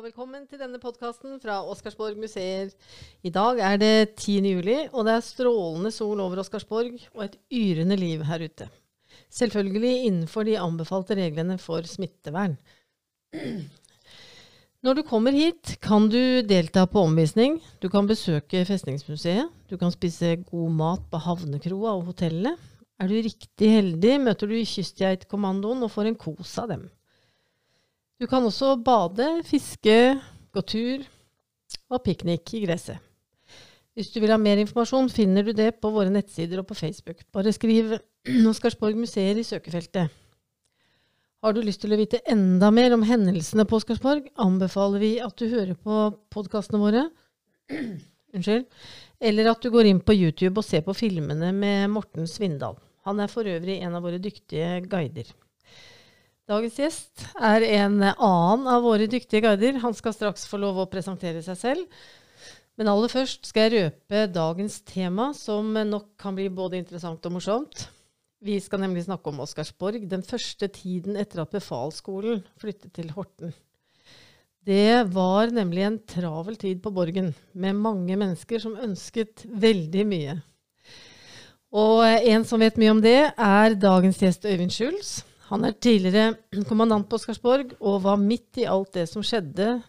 og velkommen til denne podkasten fra Oscarsborg museer. I dag er det 10. juli, og det er strålende sol over Oscarsborg og et yrende liv her ute. Selvfølgelig innenfor de anbefalte reglene for smittevern. Når du kommer hit, kan du delta på omvisning. Du kan besøke Festningsmuseet. Du kan spise god mat på havnekroa og hotellene. Er du riktig heldig, møter du Kystgeitkommandoen og får en kos av dem. Du kan også bade, fiske, gå tur og piknik i gresset. Hvis du vil ha mer informasjon, finner du det på våre nettsider og på Facebook. Bare skriv Oscarsborg museer i søkefeltet. Har du lyst til å vite enda mer om hendelsene på Oscarsborg, anbefaler vi at du hører på podkastene våre. Unnskyld. Eller at du går inn på YouTube og ser på filmene med Morten Svindal. Han er for øvrig en av våre dyktige guider. Dagens gjest er en annen av våre dyktige guider. Han skal straks få lov å presentere seg selv. Men aller først skal jeg røpe dagens tema, som nok kan bli både interessant og morsomt. Vi skal nemlig snakke om Oscarsborg, den første tiden etter at befalsskolen flyttet til Horten. Det var nemlig en travel tid på Borgen, med mange mennesker som ønsket veldig mye. Og en som vet mye om det, er dagens gjest Øyvind Schulz. Han er tidligere kommandant på Oscarsborg og var midt i alt det som skjedde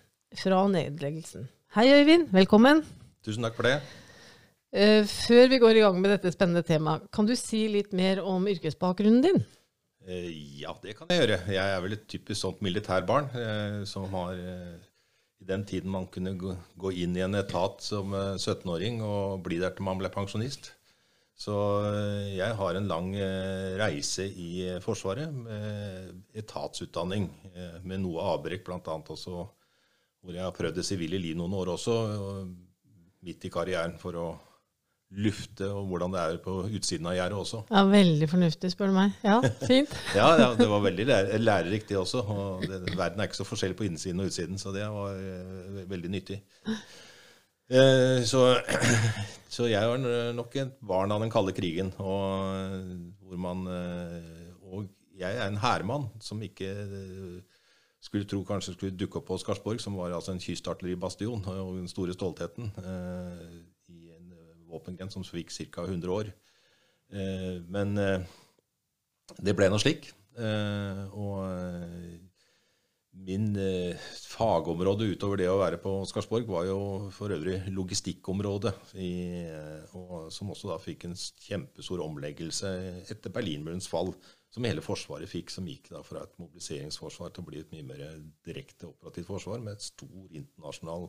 fra nedleggelsen. Hei, Øyvind. Velkommen. Tusen takk for det. Uh, før vi går i gang med dette spennende temaet, kan du si litt mer om yrkesbakgrunnen din? Uh, ja, det kan jeg gjøre. Jeg er vel et typisk sånt militærbarn uh, som har i den tiden man kunne gå inn i en etat som 17-åring og bli der til man ble pensjonist. Så eh, jeg har en lang eh, reise i eh, Forsvaret med etatsutdanning, med noe avbrekk bl.a. også hvor jeg har prøvd det sivile liv noen år også, midt i karrieren, for å lufte og hvordan det er på utsiden av gjerdet også. Ja, Veldig fornuftig, spør du meg. Ja, fint. ja, ja, det var veldig lærerikt, det også. og det, Verden er ikke så forskjellig på innsiden og utsiden, så det var veldig nyttig. Eh, så, så, jeg var nok et barn av den kalde krigen. Og, hvor man, eh, og jeg er en hærmann som ikke eh, skulle tro kanskje skulle dukke opp på Skarsborg, som var altså en kystartilleribastion og den store stoltheten i en våpengren som fikk ca. 100 år. men det ble nå slik. og Min eh, fagområde utover det å være på Skarsborg var jo for øvrig logistikkområdet, i, eh, og, som også da fikk en kjempestor omleggelse etter Berlinmurens fall, som hele Forsvaret fikk, som gikk da fra et mobiliseringsforsvar til å bli et mye mer direkte operativt forsvar med et stor internasjonal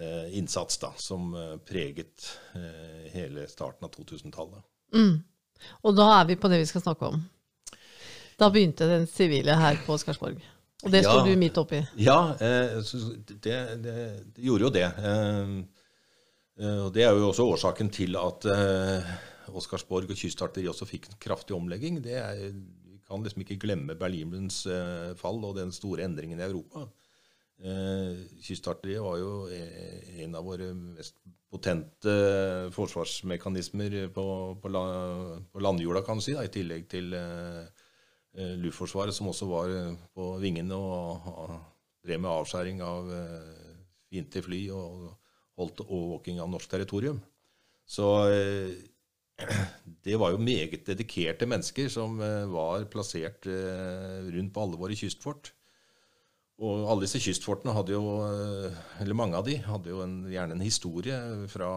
eh, innsats da, som eh, preget eh, hele starten av 2000-tallet. Mm. Og da er vi på det vi skal snakke om. Da begynte den sivile her på Skarsborg. Og det sto ja, du midt oppi? Ja, eh, det, det, det, gjorde jo det. Eh, eh, og det er jo også årsaken til at Oscarsborg og Kystarteri også fikk en kraftig omlegging. Det er, vi kan liksom ikke glemme Berlinmurens fall og den store endringen i Europa. Kystarteriet var jo en av våre mest potente forsvarsmekanismer på, på, la, på landjorda, kan du si, da, i tillegg til Eh, Luftforsvaret, som også var eh, på vingene og drev med avskjæring av eh, fiendtlige fly og holdt overvåking av norsk territorium. Så det var jo meget dedikerte mennesker som var plassert rundt på alle våre kystfort. Og alle disse kystfortene hadde jo, eller mange av de, hadde jo en, gjerne en historie fra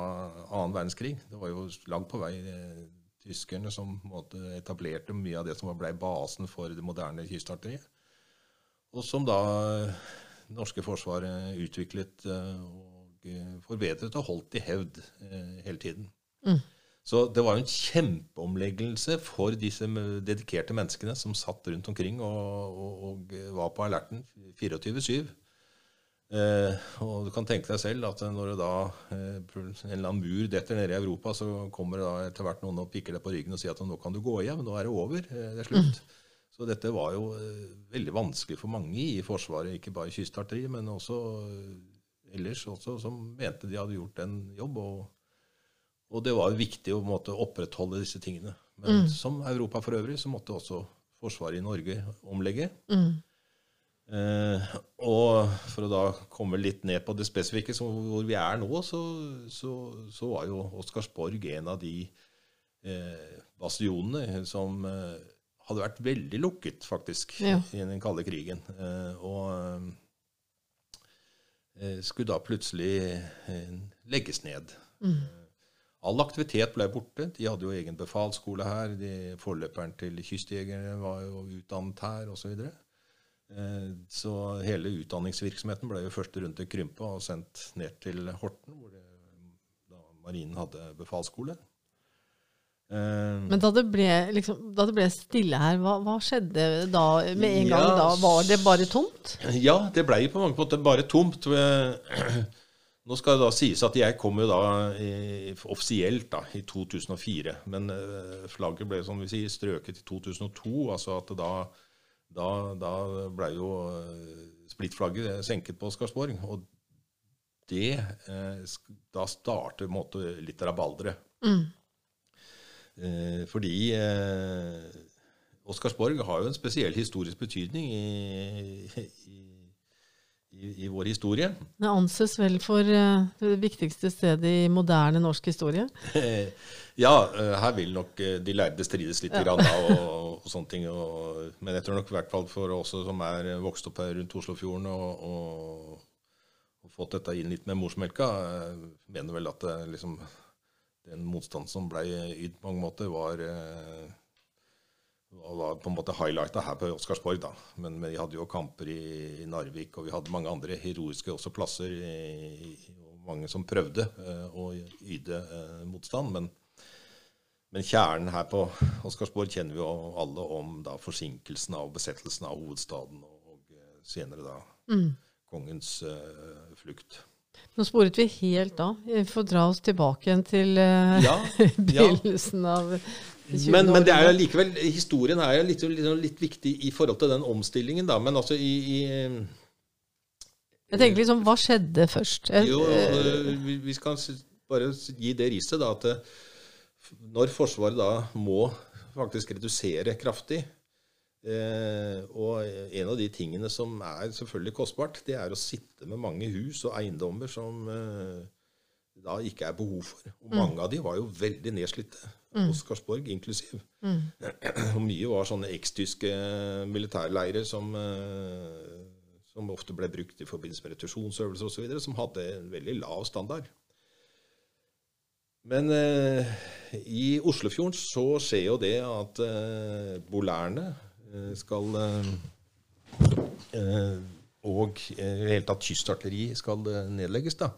annen verdenskrig. Det var jo langt på vei tyskerne som etablerte mye av det som ble basen for det moderne kystarteriet. Og som da det norske forsvaret utviklet eh, og forbedret og holdt i hevd eh, hele tiden. Mm. Så det var jo en kjempeomleggelse for disse dedikerte menneskene som satt rundt omkring og, og, og var på alerten 24-7. Eh, og du kan tenke deg selv at når det da eh, en eller annen mur detter nede i Europa, så kommer det da etter hvert noen og pikker deg på ryggen og sier at nå kan du gå hjem, nå er det over, eh, det er slutt. Mm. Så dette var jo eh, veldig vanskelig for mange i Forsvaret, ikke bare i kystarteri, men også eh, ellers også, som mente de hadde gjort en jobb. Og, og det var jo viktig å måtte opprettholde disse tingene. Men mm. som Europa for øvrig, så måtte også Forsvaret i Norge omlegge. Mm. Eh, og for å da komme litt ned på det spesifikke, som, hvor vi er nå, så, så, så var jo Oscarsborg en av de eh, bastionene som eh, hadde vært veldig lukket, faktisk, Ja. i den kalde krigen. Eh, og eh, skulle da plutselig eh, legges ned. Mm. All aktivitet ble borte. De hadde jo egen befalsskole her. De, forløperen til kystjegerne var jo utdannet her, osv. Så, videre. Eh, så hele utdanningsvirksomheten ble jo først rundt krympa og sendt ned til Horten, hvor det, da marinen hadde befalsskole. Eh, Men da det, ble, liksom, da det ble stille her, hva, hva skjedde da med en gang? Ja, Da var det bare tomt? Ja, det blei på mange måter bare tomt. Nå skal det da sies at jeg kom jo da i, offisielt da, i 2004. Men eh, flagget ble som vi sier, strøket i 2002. altså at da, da, da ble jo eh, splittflagget senket på Oscarsborg. Og det eh, Da starter på en måte litt rabalderet. Mm. Eh, fordi eh, Oscarsborg har jo en spesiell historisk betydning i, i, i, i vår historie. Det anses vel for eh, det viktigste stedet i moderne norsk historie. ja, eh, her vil nok eh, de lærde strides litt grann, da, og, og sånne ting. Og, men jeg tror nok i hvert fall for oss som er vokst opp her rundt Oslofjorden og, og, og fått dette inn litt med morsmelka, eh, mener vel at det, liksom, den motstanden som ble ydd på mange måter, var eh, var på en måte highlighta her på Oscarsborg. da. Men, men vi hadde jo kamper i, i Narvik, og vi hadde mange andre heroiske også plasser. I, i, mange som prøvde eh, å yte eh, motstand. Men, men kjernen her på Oscarsborg kjenner vi jo alle om da forsinkelsen av besettelsen av hovedstaden, og, eh, senere da Mm. kongens uh, flukt. Nå sporet vi helt av. Vi får dra oss tilbake igjen til uh, Ja, ja. begynnelsen av det 20. Men, men det er jo likevel, historien er jo litt, litt, litt viktig i forhold til den omstillingen, da. Men altså i, i Jeg tenker liksom, hva skjedde først? Jo, vi, vi skal bare gi det riset, da, at når Forsvaret da må faktisk redusere kraftig eh, Og en av de tingene som er selvfølgelig kostbart, det er å sitte med mange hus og eiendommer som eh, da ikke er behov for. Og mange av de var jo veldig nedslitte. Oscarsborg inklusiv. Og mye var sånne ekstyske militærleirer som, eh, som ofte ble brukt i forbindelse med retusjonsøvelser osv., som hadde en veldig lav standard. Men eh, i Oslofjorden så skjer jo det at eh, bolærene eh, skal eh, eh, Og i det hele tatt kystartilleri skal nedlegges, da.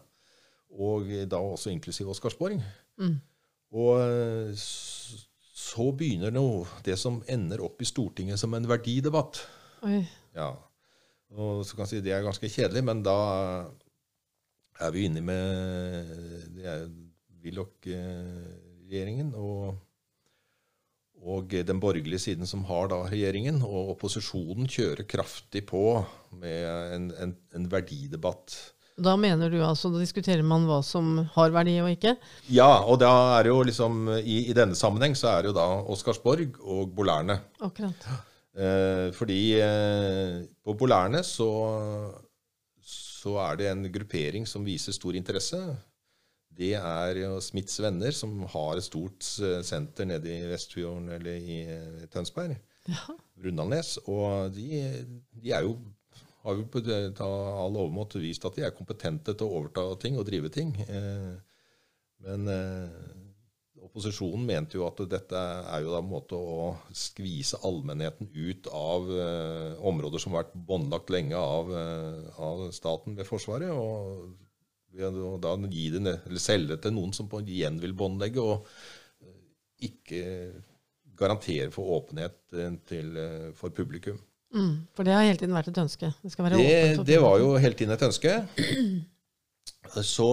Og da også inklusiv Oscarsborg. Og eh, så begynner nå det som ender opp i Stortinget som en verdidebatt. oi. Ja. Og så kan jeg si Det er ganske kjedelig, men da er vi inne med det er Willoch-regjeringen og, og den borgerlige siden som har da regjeringen. Og opposisjonen kjører kraftig på med en, en, en verdidebatt. Da mener du altså, da diskuterer man hva som har verdi og ikke? Ja, og da er jo liksom i, I denne sammenheng så er det jo da Oscarsborg og Bolærne. Akkurat. Eh, fordi eh, på Bolærne så, så er det en gruppering som viser stor interesse. Det er jo Smiths venner, som har et stort eh, senter nede i Vestfjorden eller i eh, Tønsberg. Ja. Rundalnes. Og de, de er jo har jo på all overmåte vist at de er kompetente til å overta ting og drive ting. Eh, men opposisjonen mente jo at dette er jo da en måte å skvise allmennheten ut av områder som har vært båndlagt lenge av, av staten ved Forsvaret. og å da gi det, ned- eller selge det til noen som på, igjen vil båndlegge, og eh, ikke garantere for åpenhet eh, til, eh, for publikum. Mm, for det har hele tiden vært et ønske. Det skal være Det, det var jo hele tiden et ønske. Så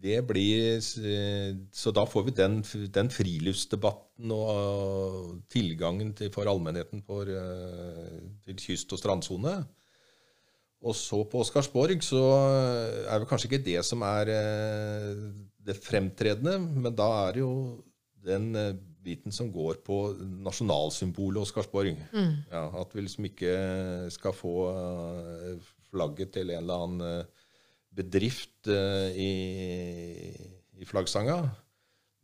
det blir Så da får vi den, den friluftsdebatten og tilgangen til, for allmennheten for, til kyst- og strandsone. Og så på Oscarsborg så er vel kanskje ikke det som er eh, det fremtredende, men da er det jo den eh, biten som går på nasjonalsymbolet Oscarsborg. Mm. Ja, at vi liksom ikke skal få eh, flagget til en eller annen eh, bedrift eh, i, i flaggsanga,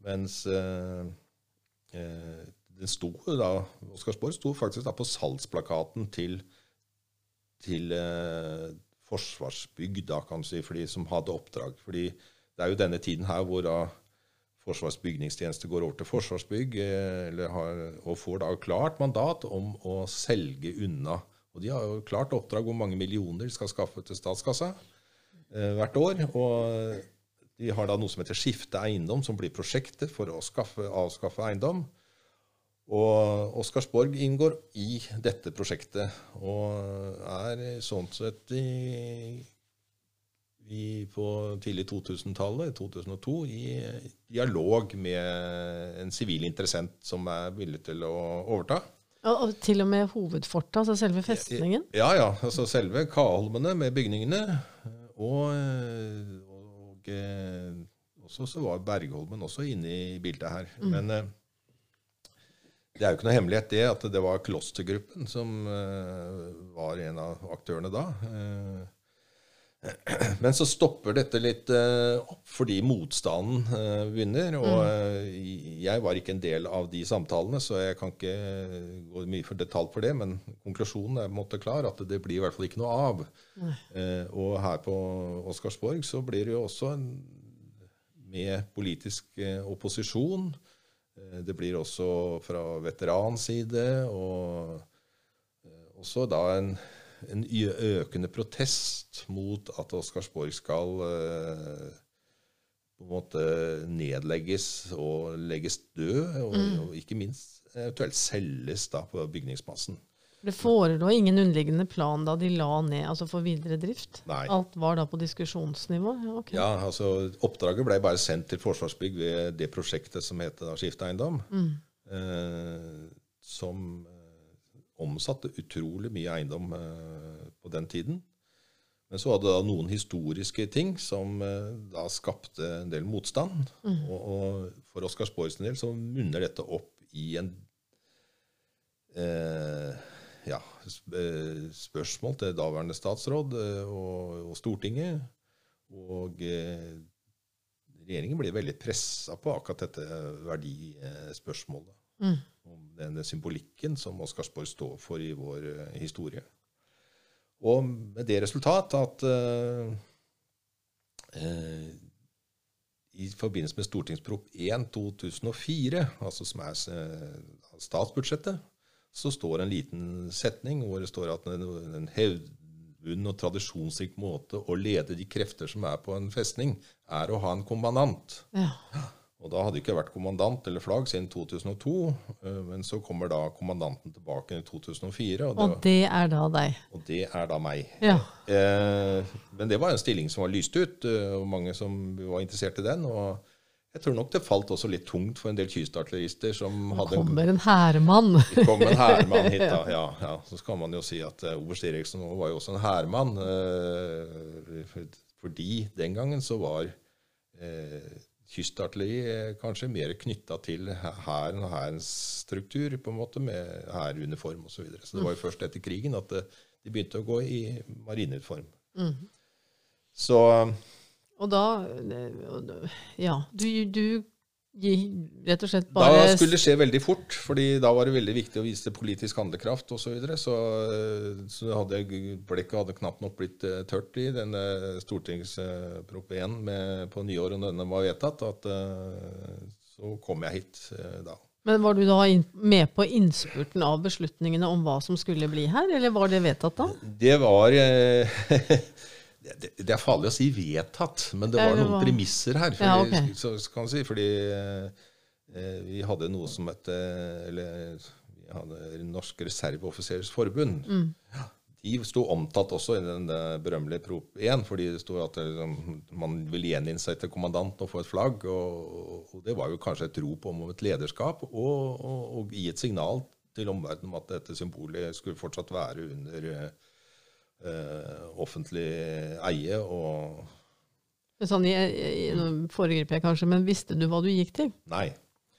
mens eh, eh, den sto da, Oscarsborg sto faktisk da på salgsplakaten til, til eh, Forsvarsbygg, da, kan du si, for de som hadde oppdrag. Fordi det er jo denne tiden her hvor da Forsvarets bygningstjeneste går over til Forsvarsbygg eh, har, og får da klart mandat om å selge unna. Og de har jo klart oppdrag hvor mange millioner de skal skaffe til statskassa eh, hvert år. Og de har da noe som heter skifte eiendom, som blir prosjektet for å skaffe, avskaffe eiendom. Og Oscarsborg inngår i dette prosjektet, og er sånn sett i, i, på tidlig 2000-tallet, 2002, i dialog med en sivil interessent som er villig til å overta. Og, og til og med hovedfortet, altså selve festningen? Ja, ja. Altså selve Kaholmene med bygningene. Og, og også så var Bergholmen også inne i bildet her. Mm. Men eh, det er jo ikke noe hemmelighet det at det var Klostergruppen som uh, var en av aktørene da. Uh, men så stopper dette litt uh, opp fordi motstanden begynner. Og jeg var ikke en del av de samtalene, så jeg kan ikke gå mye for detalj for det. Men konklusjonen er på en måte klar, at det blir i hvert fall ikke noe av. og her på Oscarsborg så blir det jo også en, med politisk opposisjon. Det blir også fra veteranside, og også da en, en økende protest mot at Oscarsborg skal på en måte nedlegges og legges død, og, Mm. og ikke minst eventuelt selges da på bygningsmassen. Det forelå ingen underliggende plan da de la ned altså for videre drift? Nei. Alt var da på diskusjonsnivå? Ja. Ja, altså Oppdraget ble bare sendt til Forsvarsbygg ved det prosjektet som heter Skifte eiendom. Mm. Eh, som eh, omsatte utrolig mye eiendom eh, på den tiden. Men så hadde da noen historiske ting som eh, da skapte en del motstand. Og, og for Oscarsborgs del så munner dette opp i en eh, ja, eh, spørsmål til daværende statsråd eh, og, og Stortinget. Og eh, regjeringen ble veldig pressa på akkurat dette verdispørsmålet. Mm. Om denne symbolikken som Oscarsborg står for i vår eh, historie. Og med det resultat at eh, i forbindelse med Stortingsprop 1 2004, altså som er statsbudsjettet, så står en liten setning hvor det står at en, en hevdvunnen og tradisjonsrik måte å lede de krefter som er på en festning, er å ha en kommandant. Ja. Og da hadde det ikke vært kommandant eller flagg siden 2002, eh, men så kommer da kommandanten tilbake i 2004, og det, Og det er da deg? og det er da meg. Ja. Eh, men det var en stilling som var lyst ut, eh, og mange som var interessert i den. Og jeg tror nok det falt også litt tungt for en del kystartillerister som hadde Kommer en hærmann. kom en hærmann hit, da. Ja, ja. Så kan man jo si at uh, oberst Eriksen var jo også en hærmann. Uh, fordi den gangen så var uh, kystartilleri eh, kanskje mer knytta til hæren og hærens struktur, på en måte, med hæruniform osv. Så, videre. så det var jo først etter krigen at eh, de begynte å gå i marineuniform. Mm. Så Og da Ja. Du, du rett og slett bare Da skulle det skje veldig fort, fordi da var det veldig viktig å vise politisk handlekraft osv. Så, videre. så eh, så hadde jeg- blekket hadde knapt nok blitt eh, tørt i denne stortingsprop 1 med, på nyåret når denne var vedtatt, at eh, så kom jeg hit da. Men var du da med på innspurten av beslutningene om hva som skulle bli her, eller var det vedtatt da? Det var det, det er farlig å si vedtatt, men det var noen premisser her. Fordi, Ja, okay. så, kan si, fordi eh, vi hadde noe som het eh, Eller vi hadde Norsk reserveoffiserers forbund. Mm. De sto omtatt også i den berømmelige Prop 1, fordi det sto at liksom, man vil gjeninne seg til kommandanten og få et flagg. Og, og det var jo kanskje et rop om et lederskap, og, og, og gi et signal til omverdenen om at dette symbolet skulle fortsatt være under eh, offentlig eie. og Sånn, i, nå foregriper jeg kanskje, men visste du hva du gikk til? Nei.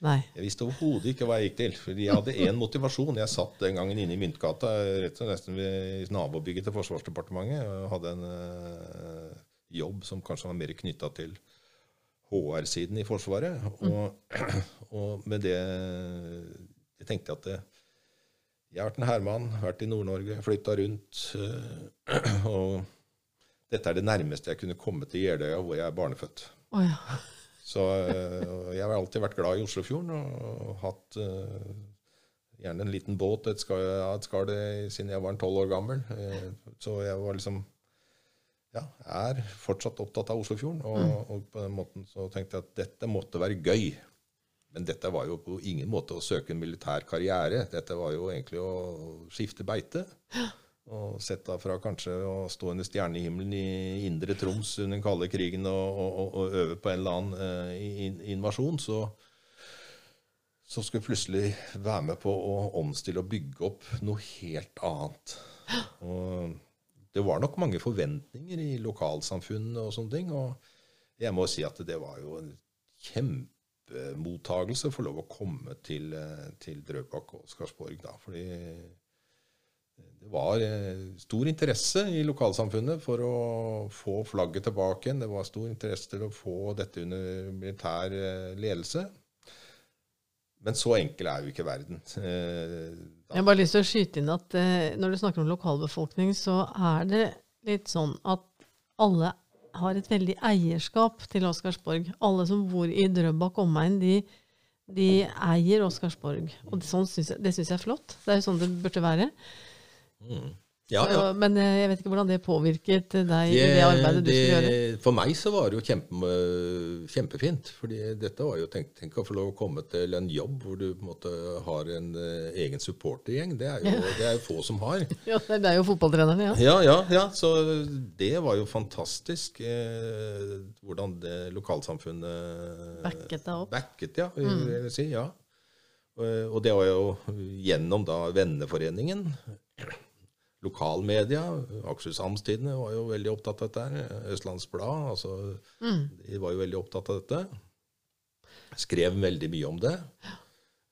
Nei. Jeg visste overhodet ikke hva jeg gikk til. fordi jeg hadde én motivasjon. Jeg satt den gangen inne i Myntgata, rett og slett ved nabobygget til Forsvarsdepartementet, og hadde en uh, jobb som kanskje var mer knytta til HR-siden i Forsvaret. Og, og, med det Jeg tenkte at det, jeg har vært en herremann, vært i Nord-Norge, flytta rundt. Uh, og dette er det nærmeste jeg kunne komme til Jeløya, hvor jeg er barnefødt. Oh, ja. Så eh, jeg har alltid vært glad i Oslofjorden og hatt uh, gjerne en liten båt, skall, et skall siden jeg var en tolv år gammel. Så jeg var liksom Ja, er fortsatt opptatt av Oslofjorden. Og, mm. og, på den måten så tenkte jeg at dette måtte være gøy. Men dette var jo på ingen måte å søke en militær karriere. Dette var jo egentlig å skifte beite. Og sett da fra kanskje å stå under stjernehimmelen i indre Troms under den kalde krigen og, og, og, øve på en eller annen eh, invasjon, så, så skulle jeg plutselig være med på å omstille og bygge opp noe helt annet. Og det var nok mange forventninger i lokalsamfunnet og sånne ting. Og jeg må si at det var jo en kjempemottakelse for lov å komme til, eh, til Drøbak og Skarsborg da. fordi det var eh, stor interesse i lokalsamfunnet for å få flagget tilbake igjen. Det var stor interesse til å få dette under militær eh, ledelse. Men så enkel er jo ikke verden. Da. Jeg har bare lyst til å skyte inn at når du snakker om lokalbefolkning, så er det litt sånn at alle har et veldig eierskap til Oscarsborg. Alle som bor i Drøbak omegn, de, de eier Oscarsborg. Og det, sånn synes jeg, det syns jeg er flott. Det er jo sånn det burde være. Mm. Ja, ja. Men eh, jeg vet ikke hvordan det påvirket deg i det arbeidet du skulle gjøre? For meg så var det jo kjempe, kjempefint. fordi dette var jo tenk, tenk, å få lov å komme til en jobb hvor du på en måte har en egen supportergjeng. Det er jo det er få som har. Ja, Det er jo fotballtrenerne, ja. Ja, ja, ja. Så det var jo fantastisk eh, hvordan det lokalsamfunnet Backet deg opp. Backet, ja, mm. jeg si. ja. Og det var jo gjennom da venneforeningen lokalmedia. Akershus Amstidene var jo veldig opptatt av dette. Østlands Blad altså, mm. de var jo veldig opptatt av dette. Skrev veldig mye om det.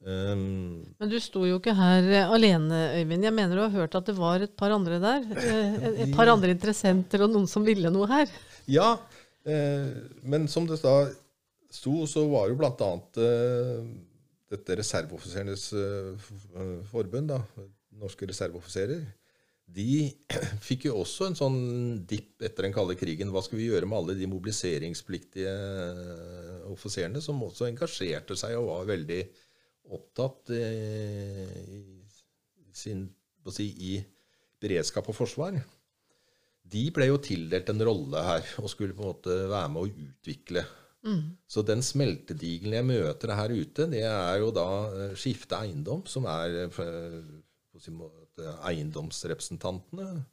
Um, Men du sto jo ikke her eh, alene, Øyvind. Jeg mener du har hørt at det var et par andre der? Eh, et par andre interessenter og noen som ville noe her? Ja, eh, men som det da sto, så var jo annet eh, dette reserveoffiserenes forbund, da, norske reserveoffiserer, de fikk jo også en sånn dipp etter den kalde krigen. Hva skal vi gjøre med alle de mobiliseringspliktige eh, offiserene som også engasjerte seg og var veldig opptatt eh, i, sin, si, i beredskap og forsvar? De ble jo tildelt en rolle her og skulle på en måte være med å utvikle. Mm. Så den smeltedigelen jeg møter her ute, det er jo da eh, Skifte eiendom, som er på sin måte eiendomsrepresentantene.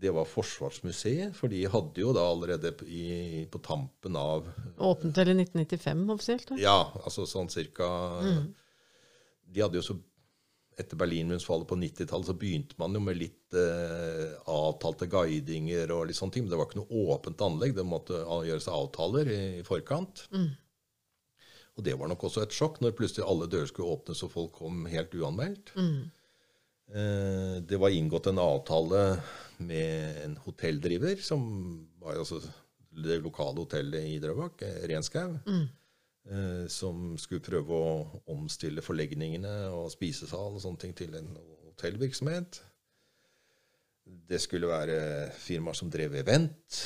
Det var Forsvarsmuseet, for de hadde jo da allerede i, på tampen av Åpnet vel i 1995 offisielt? Da? Ja, altså sånn cirka mm. De hadde jo så etter Berlinmundsfallet på 90-tallet så begynte man jo med litt eh, avtalte guidinger og litt sånne ting. Men det var ikke noe åpent anlegg. Det måtte gjøres avtaler i, i forkant. Mm. Og det var nok også et sjokk når plutselig alle dører skulle åpnes og folk kom helt uanmeldt. Mm. Eh, det var inngått en avtale med en hotelldriver, som var altså det lokale hotellet i Drøbak, eh, Renskau, mm. Eh, som skulle prøve å omstille forlegningene og spisesal og sånne ting til en hotellvirksomhet. Det skulle være firmaer som drev event.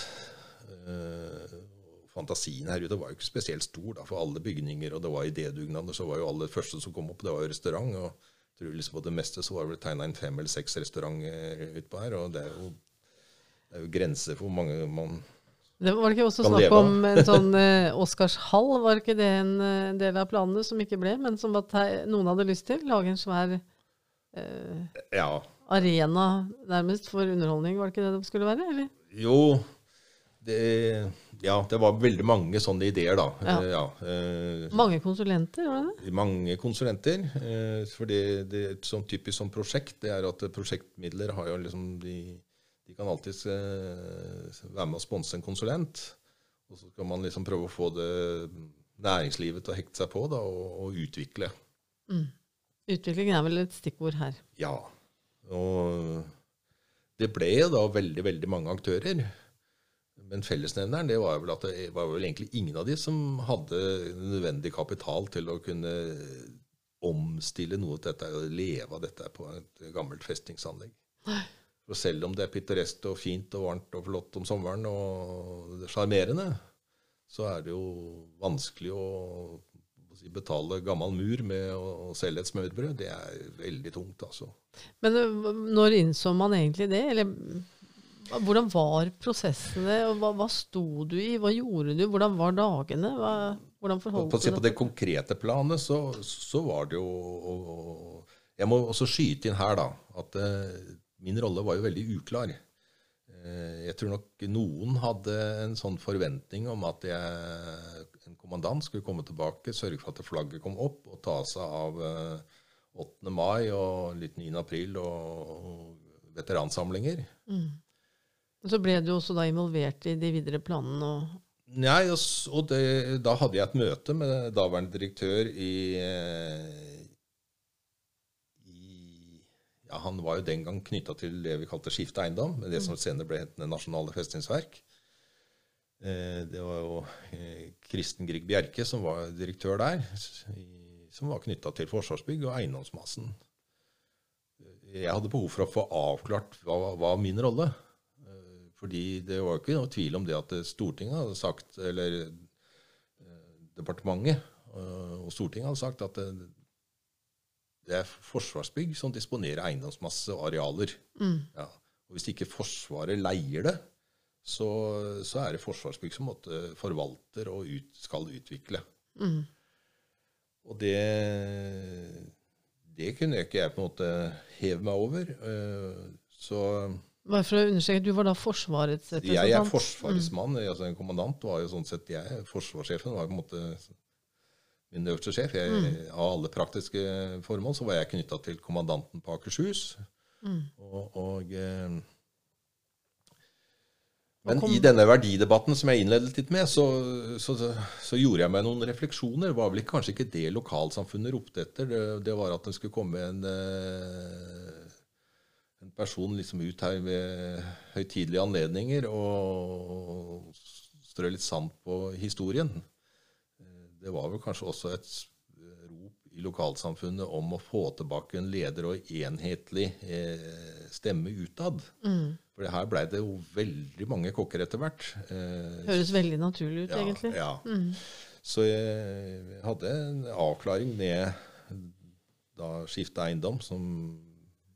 Fantasien her ute var jo ikke spesielt stor da, for alle bygninger, og det var idédugnader, så var jo alle første som kom opp, det var jo restaurant. og tror liksom på det meste så var det tegna inn fem eller seks restauranter utpå her. Og det er jo, det er jo grenser for hvor mange man det var det ikke også snakk om en sånn eh, Oscarshall? Var ikke det en uh, del av planene som ikke ble, men som noen hadde lyst til? Lage en svær eh, ja. arena nærmest for underholdning, var det ikke det det skulle være? eller? Jo, det ja, det var veldig mange sånne ideer, da. Ja. Ja, eh, mange konsulenter, var det det? Mange konsulenter. Eh, for det, det sånn typisk som prosjekt, det er at prosjektmidler har jo liksom de, de kan alltid eh, være med å sponse en konsulent. Og så skal man liksom prøve å få det næringslivet til å hekte seg på da, og, og utvikle. Mm. Utvikling er vel et stikkord her. Ja. Og det ble da veldig, veldig mange aktører. Men fellesnevneren det var vel at det var vel egentlig ingen av de som hadde nødvendig kapital til å kunne omstille noe til dette og leve av dette på et gammelt festningsanlegg. Og selv om det er pittoresk og fint og varmt og flott om sommeren og sjarmerende, så er det jo vanskelig å, betale gammel mur med å, selge et smørbrød. Det er veldig tungt, altså. Men øh, når innså man egentlig det? Eller hvordan var prosessene? Hva, hva sto du i? Hva gjorde du? Hvordan var dagene? Hva, hvordan forholdt på, du deg? på det konkrete planet så, så var det jo og, og, Jeg må også skyte inn her, da, at uh, min rolle var jo veldig uklar. Uh, jeg tror nok noen hadde en sånn forventning om at jeg, en kommandant skulle komme tilbake, sørge for at flagget kom opp, og ta seg av uh, 8. mai og litt 9. april og, og veteransamlinger. Mm. Og Så ble du også da involvert i de videre planene. og Nei, og, og det, da hadde jeg et møte med daværende direktør i, eh, i Ja, han var jo den gang knytta til det vi kalte Skifte eiendom, men det som senere ble hentende Nasjonale festningsverk. Eh, det var jo eh, Kristen Grieg Bjerke som var direktør der, som var knytta til Forsvarsbygg og eiendomsmassen. Jeg hadde behov for å få avklart hva hva min rolle. Eh, Fordi det var jo ikke noe tvil om det at Stortinget hadde sagt, eller eh, departementet eh, og Stortinget hadde sagt at det, det er Forsvarsbygg som disponerer eiendomsmasse og arealer. mm. Ja. Og hvis ikke Forsvaret leier det, så, så er det Forsvarsbygg som måtte forvalter og ut, skal utvikle. Mm. Og det, det kunne ikke jeg på en måte heve meg over. eh, Så Bare for å understreke, du var da Forsvarets representant? jeg er Forsvarets mann. altså En kommandant var jo sånn sett jeg. Forsvarssjefen var på en måte min øverste sjef. Jeg, Av alle praktiske formål så var jeg knytta til kommandanten på Akershus. Mm. Og, og eh, men i denne verdidebatten som jeg innledet litt med, så, så, så, gjorde jeg meg noen refleksjoner. Det var vel ikke- kanskje ikke det lokalsamfunnet ropte etter. Det, det var at det skulle komme en, eh, en person liksom ut her ved høytidelige anledninger og strø litt sand på historien. Eh, Det var vel kanskje også et rop i lokalsamfunnet om å få tilbake en leder og enhetlig eh, stemme utad. Mm. For her blei det jo veldig mange kokker etter hvert. Eh, Høres veldig naturlig ut, ja, egentlig. Ja. Mm. Så jeg hadde en avklaring med da Skifte eiendom, som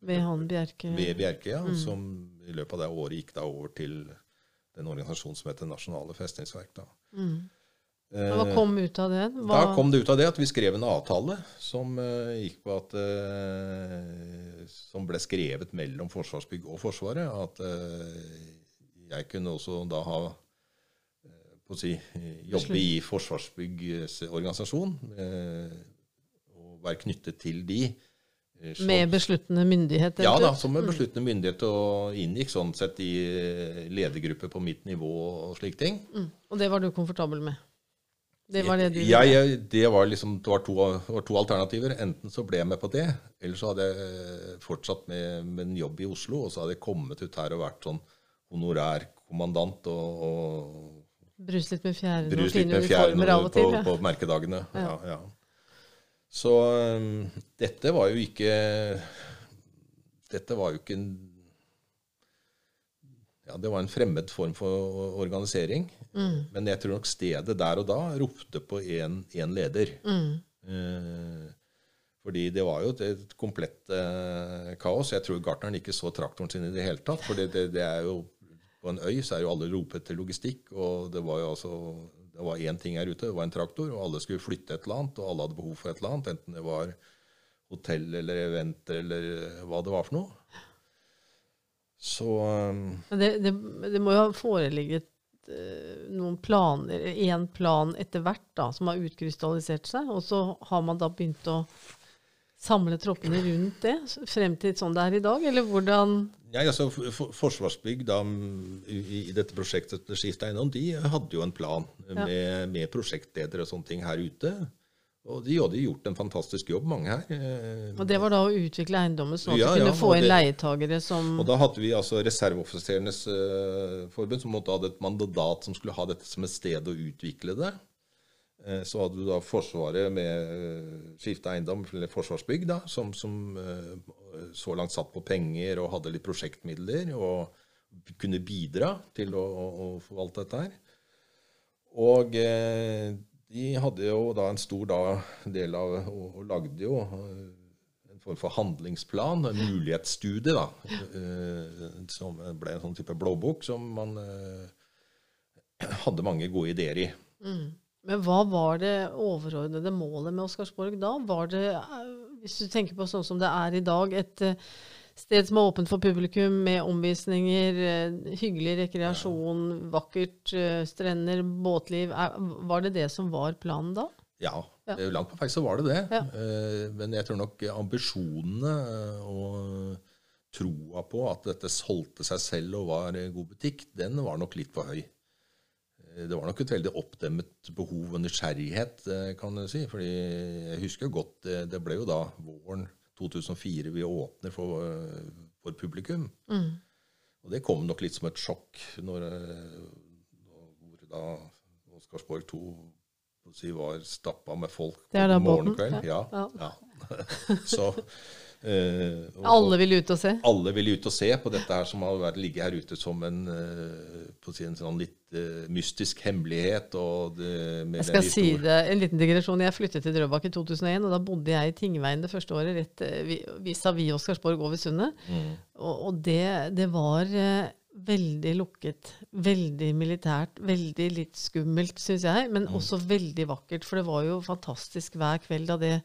Ved han Bjerke. ved Bjerke, ja, som i løpet av det året gikk da over til den organisasjonen som heter Nasjonale festningsverk. Da. Mm. Eh, Hva kom ut av det? Hva, Da kom det ut av det at vi skrev en avtale som eh, gikk på at eh, Som ble skrevet mellom Forsvarsbygg og Forsvaret. At jeg kunne også da ha si, jobbe i Forsvarsbyggs organisasjon. eh, og være knyttet til de. Eh, Med besluttende myndighet? ja da, som med besluttende myndighet og inngikk sånn sett i eh, ledergrupper på mitt nivå og slike ting. Mm. Og det var du komfortabel med? Det var det du Ja, jeg, det var liksom det var to, var to alternativer. Enten så ble jeg med på det, eller så hadde jeg eh, fortsatt med, med en jobb i Oslo, og så hadde jeg kommet ut her og vært sånn honorær kommandant og, og Brus litt med fjærene og fine uniformer av og på, til? Ja. på merkedagene. Ja. Ja. Så um, dette var jo ikke Dette var jo ikke en ja, Det var en fremmed form for organisering. Mm. Men jeg tror nok stedet der og da ropte på én leder. Mm. Eh, fordi det var jo et, et komplett eh, kaos. Jeg tror gartneren ikke så traktoren sin i det hele tatt. For det, det, det er jo på en øy så er jo alle ropet til logistikk, og det var jo altså det var én ting her ute, det var en traktor, og alle skulle flytte et eller annet, og alle hadde behov for et eller annet, enten det var hotell eller event eller hva det var for noe. Så eh, det, det, det må jo ha foreligget eh, noen planer, én plan etter hvert, da, som har utkrystallisert seg, og så har man da begynt å samle troppene rundt det, frem til sånn det er i dag? Eller hvordan Ja, altså for, Forsvarsbygg da, i, i dette prosjektet Skift Eiendom, de hadde jo en plan Ja. med, med prosjektledere og sånne ting her ute. Og de hadde gjort en fantastisk jobb, mange her. Eh, Og det var da å utvikle eiendommen sånn at Ja, du kunne ja, få inn det- leietagere som Og da hadde vi altså Reserveoffiserenes uh, forbund, som måtte ha et mandat som skulle ha dette som et sted å utvikle det. Eh, så hadde du da Forsvaret med uh, Skifte eiendom, eller Forsvarsbygg, da, som, som eh, så langt satt på penger og hadde litt prosjektmidler og kunne bidra til å, å, forvalte dette her. Og eh, de hadde jo da en stor da, del av og, lagde jo eh, en form for handlingsplan, en mulighetsstudie, da, eh, som ble en sånn type blåbok som man eh, hadde mange gode ideer i. Men hva var det overordnede målet med Oscarsborg da? Var det, eh, hvis du tenker på sånn som det er i dag, et eh, sted som er åpent for publikum, med omvisninger, eh, hyggelig rekreasjon, vakkert, strender, båtliv. Var det det som var planen da? Ja, Ja. langt på vei så var det det. Ja. Men jeg tror nok ambisjonene og troa på at dette solgte seg selv og var god butikk, den var nok litt for høy. Det var nok et veldig oppdemmet behov og nysgjerrighet, eh, kan du si. fordi jeg husker godt, eh, det ble jo da våren 2004 vi åpner for, eh, for publikum. Og det kom nok litt som et sjokk når, når da Oscarsborg 2 si, var stappa med folk om er morgen og båten, kveld. Ja. ja. ja. Så og- Alle ville ut og se? alle ville ut og se på dette her som har ligget her ute som en, eh, si, en sånn litt eh, mystisk hemmelighet. Og det, Jeg skal si det, en liten digresjon. Jeg flyttet til Drøbak i 2001, og da bodde jeg i Tingveien det første året, rett eh, vi- vis-à-vis Oscarsborg over sundet. Mm. Og, og det, det var eh, veldig lukket, veldig militært, veldig litt skummelt, syns jeg, Mm. men også veldig vakkert. For det var jo fantastisk hver kveld da det eh,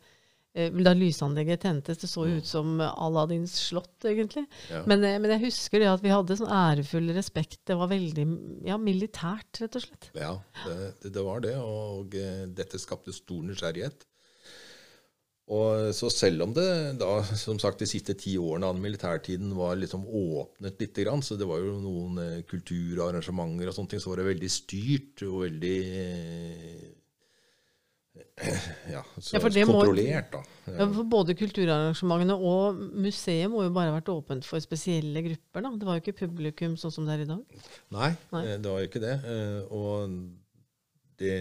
da lysanlegget tentes. Det så jo ut som Aladdins slott, egentlig. Ja. Men, eh, men jeg husker det at vi hadde sånn ærefull respekt. Det var veldig ja, militært, rett og slett. Ja, det, det, var det, og eh, dette skapte stor nysgjerrighet. Og så selv om det da, som sagt, de siste ti årene av militærtiden var liksom åpnet litt, så det var jo noen eh, kulturarrangementer og sånne ting, så var det veldig styrt og veldig eh, ja, så Ja, for det må- kontrollert, da. Ja, for både kulturarrangementene og museet må jo bare ha vært åpent for spesielle grupper. da. Det var jo ikke publikum sånn som det er i dag. Nei, Nei. eh, det var jo ikke det. eh, Og det,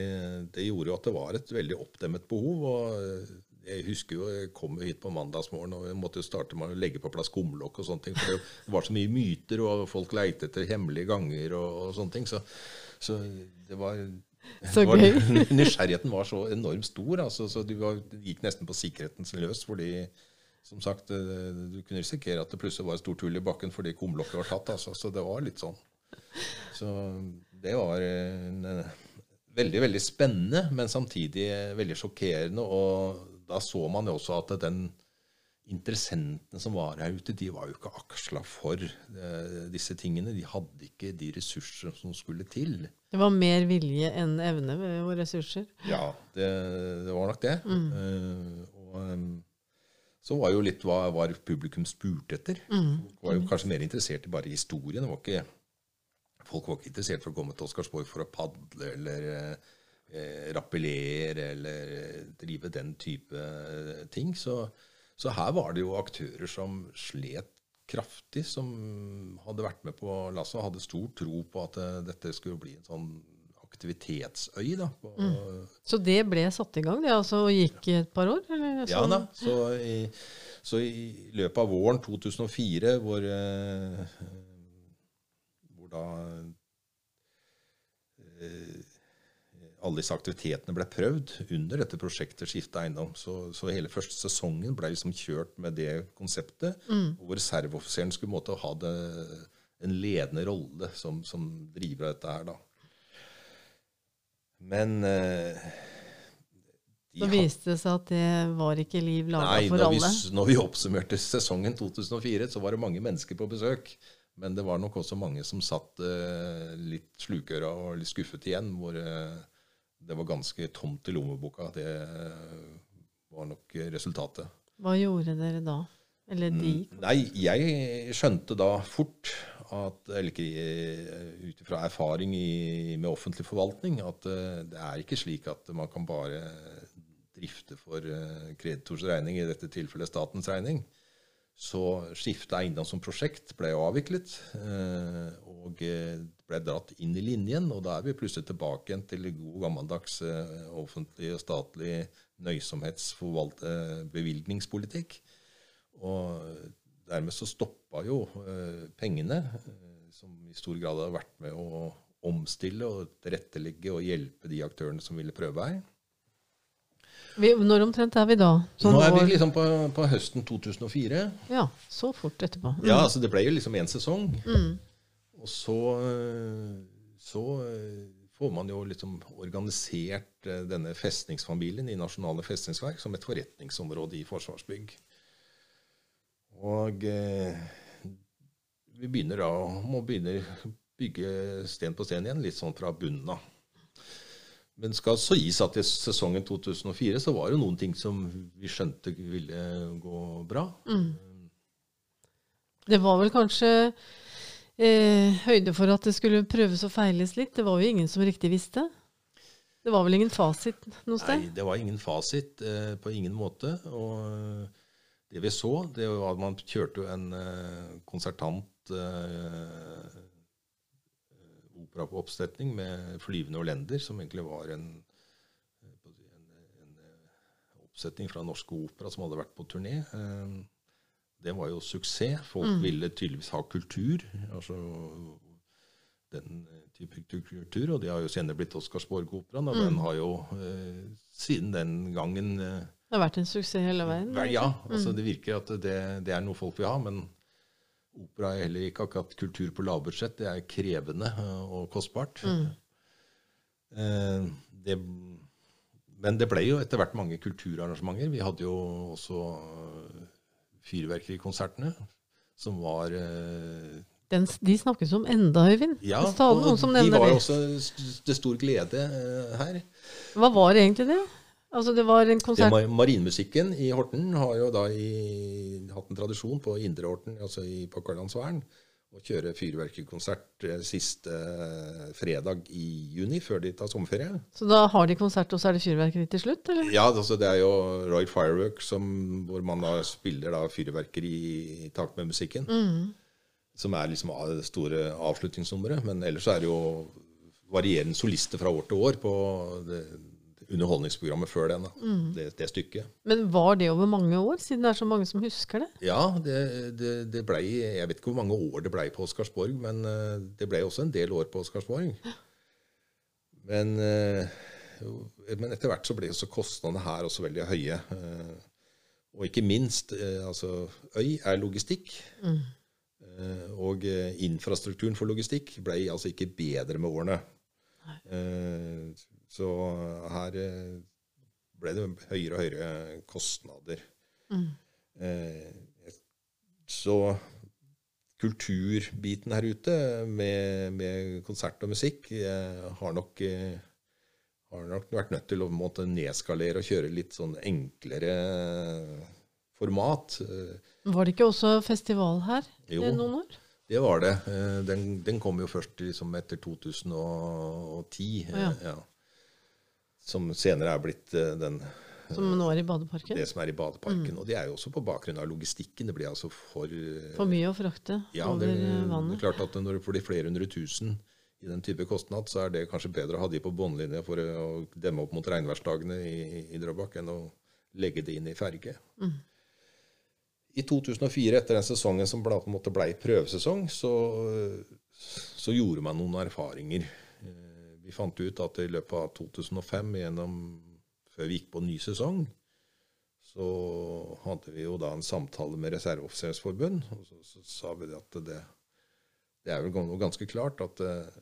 det gjorde jo at det var et veldig oppdemmet behov. og eh, jeg husker jo, jeg kom jo hit på mandagsmorgen og jeg måtte jo starte med å legge på plass kumlokk og sånne ting. For det var så mye myter, og folk leite etter hemmelige ganger og, og sånne ting. Så, så det var Så gøy. Nysgjerrigheten var så enormt stor. Altså, så du var, gikk nesten på sikkerheten løs. fordi som sagt, eh, du kunne risikere at det plutselig var et stort hull i bakken fordi kumlokket var tatt. Altså, så det var litt sånn. Så det var en, eh, veldig, veldig spennende, men samtidig eh, veldig sjokkerende. Og da så man jo også at den interessentene som var her ute, de var jo ikke aksla for eh, disse tingene. De hadde ikke de ressurser som skulle til. Det var mer vilje enn evne og ressurser. Ja, det, det var nok det. Eh, og um, så var jo litt hva hva publikum spurte etter. Folk var jo kanskje mer interessert i bare historien. Det var ikke, folk var ikke interessert for å komme til Oscarsborg for å padle eller eh, rappellere eller drive den type ting. Så, så her var det jo aktører som slet kraftig, som hadde vært med på lasset og hadde stor tro på at eh, dette skulle bli en sånn aktivitetsøy. da, mm. Så det ble satt i gang, det altså, og gikk i et par år? Eller? ja da, så i, så i løpet av våren 2004, hvor, eh, hvor da eh, alle disse aktivitetene ble prøvd under dette prosjektet Skifte eiendom, så, så hele første sesongen ble liksom kjørt med det konseptet, hvor reserveoffiseren skulle måtte ha det, en ledende rolle som, som driver av dette her. da. Men eh, de Så viste det seg at det var ikke liv laga for alle. Nei, når vi oppsummerte sesongen 2004, så var det mange mennesker på besøk. Men det var nok også mange som satt eh, litt slukøra og litt skuffet igjen, hvor eh, det var ganske tomt i lommeboka. Det eh, var nok resultatet. Hva gjorde dere da? Eller de? Mm, Nei, jeg skjønte da fort at, eller eh, ut ifra erfaring i, med offentlig forvaltning, at eh, det er ikke slik at man kan bare drifte for kreditors regning, i dette tilfellet statens regning. Så skifte eiendom som prosjekt ble avviklet, og ble dratt inn i linjen. Og da er vi plutselig tilbake til god gammeldags eh, offentlig og statlig nøysomhetsbevilgningspolitikk. Og dermed så stoppa jo eh, pengene, eh, som i stor grad har vært med å omstille og tilrettelegge og hjelpe de aktørene som ville prøve her. Vi, når omtrent er vi da? Sånn Nå er vi liksom på, på høsten 2004. Ja, så fort etterpå. Mm. Ja, altså det ble jo liksom én sesong. Mm. Og så, eh, så eh, får man jo liksom organisert eh, denne festningsfamilien i Nasjonale festningsverk som et forretningsområde i Forsvarsbygg. Og vi begynner da må begynne bygge sten på sten igjen, litt sånn fra bunnen av. Men skal så gis at i sesongen 2004 så var det noen ting som vi skjønte ville gå bra. Mm. Det var vel kanskje eh, høyde for at det skulle prøves og feiles litt. Det var jo ingen som riktig visste. Det var vel ingen fasit noe Nei, det var ingen fasit eh, på ingen måte. Og eh, det vi så, det var at man kjørte jo en eh, konsertant eh, opera på oppsetning med 'Flyvende Olender', som egentlig var en, eh, en, en eh, oppsetning fra Norske Opera som hadde vært på turné. Eh, det var jo suksess. Folk Mm. ville tydeligvis ha kultur. altså den type kultur, og de har jo senere blitt Oscarsborg-operaen, og Mm. den har jo eh, siden den gangen eh, Det har vært en suksess hele veien. Vel, ja, Mm. altså det virker at det, det er noe folk vil ha, men opera er heller ikke akkurat kultur på lavbudsjett. Det er krevende eh, og kostbart. Mm. Eh, det, men det ble jo etter hvert mange kulturarrangementer. Vi hadde jo også fyrverkerikonsertene, som var eh, Den, de snakkes om enda, Øyvind. Ja, og de var jo det. også til stor glede eh, her. Hva var egentlig det? Altså, det var en konsert Det, Marinmusikken i Horten har jo da i, hatt en tradisjon på Indre Horten, altså i, på Karlandsvern, å kjøre fyrverkerikonsert eh, siste eh, fredag i juni, før de tar sommerferie. Så da har de konsert, og så er det fyrverkeri til slutt, eller? Ja, altså det er jo Royal Firework som, hvor man da spiller da fyrverkeri i takt med musikken. Mm. Som er liksom det store avslutningsnummeret. Men ellers er det jo varierende solister fra år til år på det, underholdningsprogrammet før den, da. Mm. Det, det stykket. Men var det over mange år, siden det er så mange som husker det? Ja, det, det, det blei Jeg vet ikke hvor mange år det blei på Oscarsborg, men eh, det blei også en del år på Oscarsborg. Men, eh, men etter hvert så ble også kostnadene her også veldig høye. eh, Og ikke minst, altså Øy er logistikk. Mm. Og infrastrukturen for logistikk blei altså ikke bedre med årene. Eh, Så her eh, ble det høyere og høyere kostnader. Mm. Eh, Så kulturbiten her ute med, med konsert og musikk eh, har nok har nok vært nødt til å måtte nedskalere og kjøre litt sånn enklere format. Var det ikke også festival her Jo. noen år? Det var det. Den, den kom jo først liksom etter 2010. eh, Ja. ja. Som senere er blitt eh, den, Som nå er i badeparken? det som er i badeparken. Og det er jo også på bakgrunn av logistikken. Det blir altså for eh, For mye å frakte Ja, over det, vannet? det er klart at når det blir flere hundre tusen i den type kostnad, så er det kanskje bedre å ha de på båndlinje for å demme opp mot regnværsdagene i, i Drøbak enn å legge det inn i ferge. Mm. I 2004, etter den sesongen som ble, på en måte ble prøvesesong, så, så gjorde man noen erfaringer. Vi fant ut at i løpet av 2005, gjennom, før vi gikk på ny sesong, så hadde vi jo da en samtale med Reserveoffisersforbund, og så, så sa vi at det, det er vel ganske klart at eh,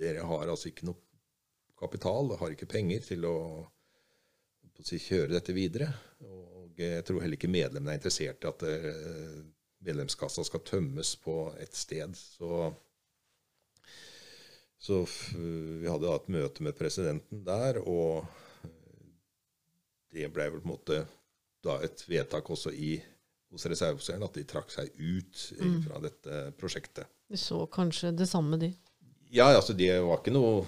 dere har altså ikke noe kapital, har ikke penger til å, å si, kjøre dette videre. Og jeg tror heller ikke medlemmene er interessert i at eh, medlemskassa skal tømmes på et sted. Så, så vi hadde da et møte med presidenten der, og eh, det ble vel på en måte da et vedtak også i, hos reserveoffiserene at de trakk seg ut mm. fra dette prosjektet. De så kanskje det samme, de? Ja, altså det var ikke noe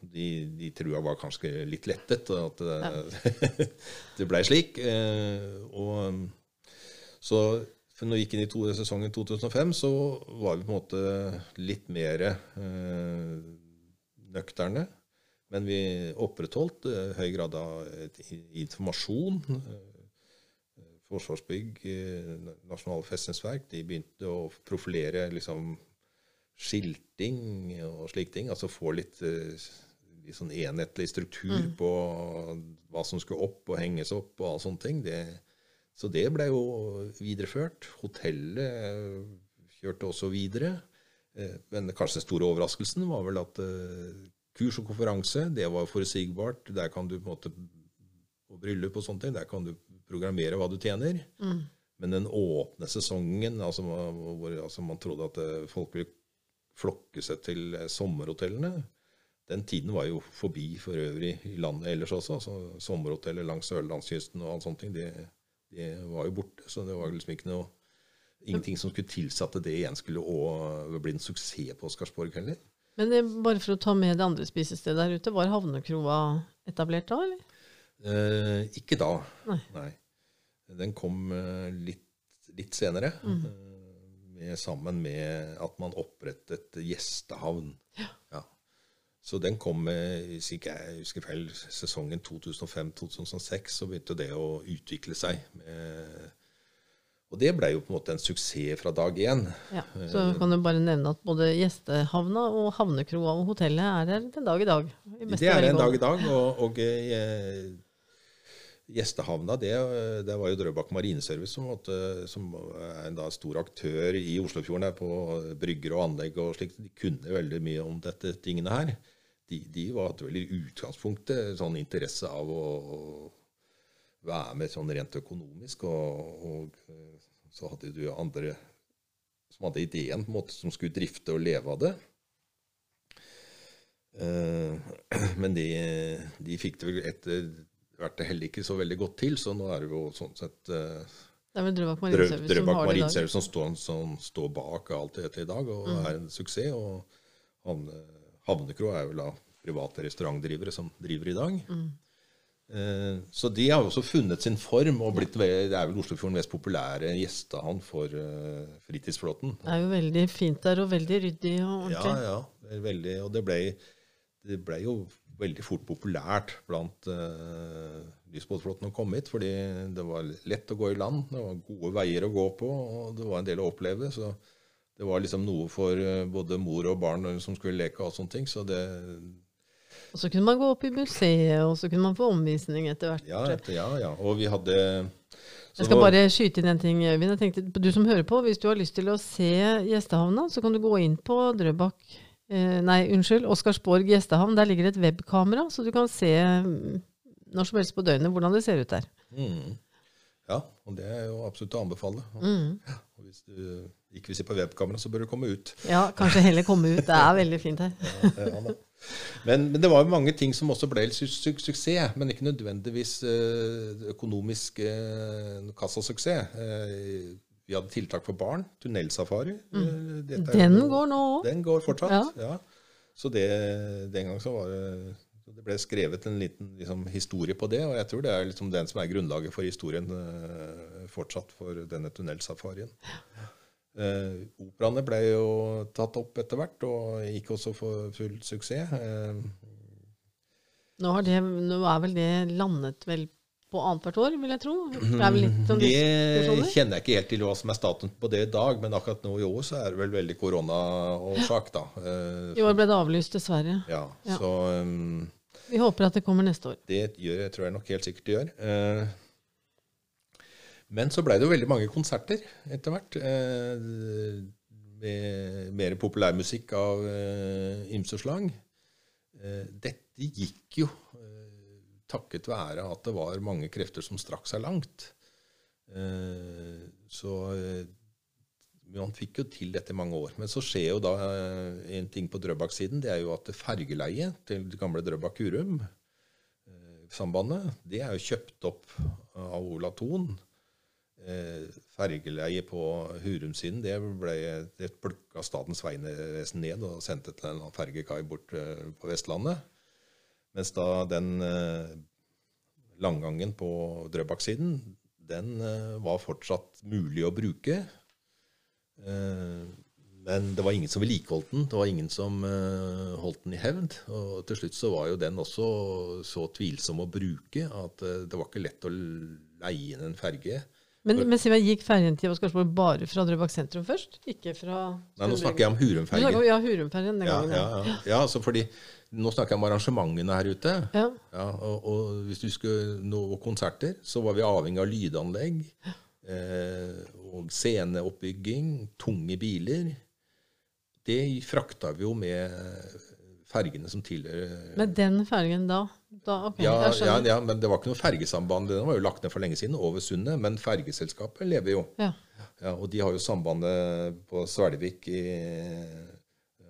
De, de trua var kanskje litt lettet at ja. det blei slik. Eh, og så for når vi gikk inn i to, sesongen 2005, så var vi på en måte litt mer eh, nøkterne. Men vi opprettholdt eh, høy grad av informasjon. Eh, Forsvarsbygg, eh, Nasjonale festningsverk, de begynte å profilere liksom skilting og slike ting. Altså få litt, litt sånn enhetlig struktur mm. på hva som skulle opp og henges opp og alle sånne ting. Det, så det ble jo videreført. Hotellet kjørte også videre. Eh, men kanskje den store overraskelsen var vel at eh, kurs og konferanse, det var forutsigbart. Der kan du på en måte Og bryllup og sånne ting, der kan du programmere hva du tjener. Mm. Men den åpne sesongen, altså, hvor altså, man trodde at eh, folk ville flokke seg til sommerhotellene, den tiden var jo forbi for øvrig i landet ellers også. altså Sommerhoteller langs sørlandskysten og all sånne ting. det det var jo borte. Så det var liksom ikke noe Ingenting som skulle tilsi at det igjen skulle bli en suksess på Oscarsborg heller. Men det, bare for å ta med det andre spisestedet der ute, var Havnekroa etablert da, eller? Eh, ikke da. Nei. Nei. Den kom eh, litt, litt, senere. Mm. Eh, med, sammen med at man opprettet gjestehavn. Ja. ja. Så den kom, hvis ikke jeg husker feil, sesongen 2005-2006, så begynte det å utvikle seg. og det ble jo på en måte en suksess fra dag én. Ja, så kan du bare nevne at både gjestehavna og havnekroa og hotellet er her den dag i dag. det er en dag i dag, og, og eh, Gjestehavna, det, det, var jo Drøbak Marineservice som, måtte, som er en da stor aktør i Oslofjorden på brygger og anlegg og slikt. De kunne veldig mye om dette tingene her. De, de var, hadde vel i utgangspunktet sånn interesse av å, å være med sånn rent økonomisk. Og, og, så hadde du andre som hadde ideen på en måte som skulle drifte og leve av det. Uh, men de, de fikk det vel etter vært det heller ikke så veldig godt til, så nå er det jo sånn sett uh, det er vel Drøbak Marinservice som dag. Som står, som står bak alt dette i dag, og mm. er en suksess. Og havne, Havnekro er vel da private restaurantdrivere som driver i dag. Mm. Eh, så de har også funnet sin form og blitt, det er vel Oslofjorden mest populære gjestehavn for uh, fritidsflåten. Det er jo veldig fint der, og veldig ryddig og ordentlig. Ja, ja. Veldig, og det ble, det ble jo veldig fort populært blant uh, lysbåtflåten å komme hit. Fordi det var lett å gå i land, det var gode veier å gå på, og det var en del å oppleve. Så det var liksom noe for uh, både mor og barn som skulle leke og sånne ting. Så det og så kunne man gå opp i museet, og så kunne man få omvisning etter hvert. Ja, etter, ja, ja. Og vi hadde jeg skal bare skyte inn en ting, Øyvind. Jeg tenkte, Du som hører på, hvis du har lyst til å se gjestehavna, så kan du gå inn på Drøbak Eh, nei, unnskyld. Oscarsborg gjestehavn. Der ligger et webkamera, så du kan se mm, når som helst på døgnet hvordan det ser ut der. Mm. Ja, og det er jo absolutt å anbefale. Mm. Og hvis du ikke vil se på webkamera, så bør du komme ut. Ja, kanskje heller komme ut. Det er veldig fint her. ja, ja, men, men, det var jo mange ting som også ble su su suksess, men ikke nødvendigvis uh, økonomisk uh, kassasuksess. Uh, vi hadde tiltak for barn. Tunnelsafari. Mm. Eh, den går nå òg. Den går fortsatt, ja. ja. Så det, den gang så var det det ble skrevet en liten liksom, historie på det, og jeg tror det er liksom den som er grunnlaget for historien uh, fortsatt for denne tunnelsafarien. Uh, operaene ble jo tatt opp etter hvert, og gikk også for full suksess. Uh, nå, det, nå, er vel det landet vel på annethvert år, vil jeg tro. Det, sånn det kjenner jeg ikke helt til hva som er staten på det i dag, men akkurat nå i år så er det vel veldig koronaårsak, da. Eh, I år ble det avlyst, dessverre. Ja, ja. så... Um, Vi håper at det kommer neste år. Det gjør tror jeg nok helt sikkert det gjør. Uh, men så blei det jo veldig mange konserter etter hvert. Uh, med mer populærmusikk av uh, ymse slag. dette gikk jo takket være at det var mange krefter som strakk seg langt. Eh, så eh, man fikk jo til dette i mange år. Men så skjer jo da eh, en ting på Drøbak-siden. Det er jo at fergeleiet til det gamle Drøbak-Hurum, sambandet, det er jo kjøpt opp av Ola Thon. Eh, fergeleiet på Hurumsiden det ble det plukka Statens vegvesen ned og sendte til en fergekai bort eh, på Vestlandet. Mens da den eh, langgangen på Drøbak-siden, den eh, var fortsatt mulig å bruke. Eh, men det var ingen som vedlikeholdt den. Det var ingen som uh, holdt den i hevd. Og til slutt så var jo den også så tvilsom å bruke at uh, det var ikke lett å leie inn en ferge. Men, men Siva, gikk ferjen til Oscarsborg bare fra Drøbak sentrum først? Ikke fra Nei, nå snakker jeg om Hurumfergen. Ja, Hurumfergen den ja, gangen. Ja, ja. ja, altså fordi nå snakker jeg om arrangementene her ute. Ja. Ja, og, og hvis du skulle nå konserter, så var vi avhengig av lydanlegg. Eh, og sceneoppbygging, tunge biler. Det frakta vi jo med fergene som tilhører Med den fergen da? da okay, ja, ja, ja, men det var ikke noe fergesamband. Den var jo lagt ned for lenge siden, over sundet. Men fergeselskapet lever jo. Ja. Ja, og de har jo sambandet på Svelvik i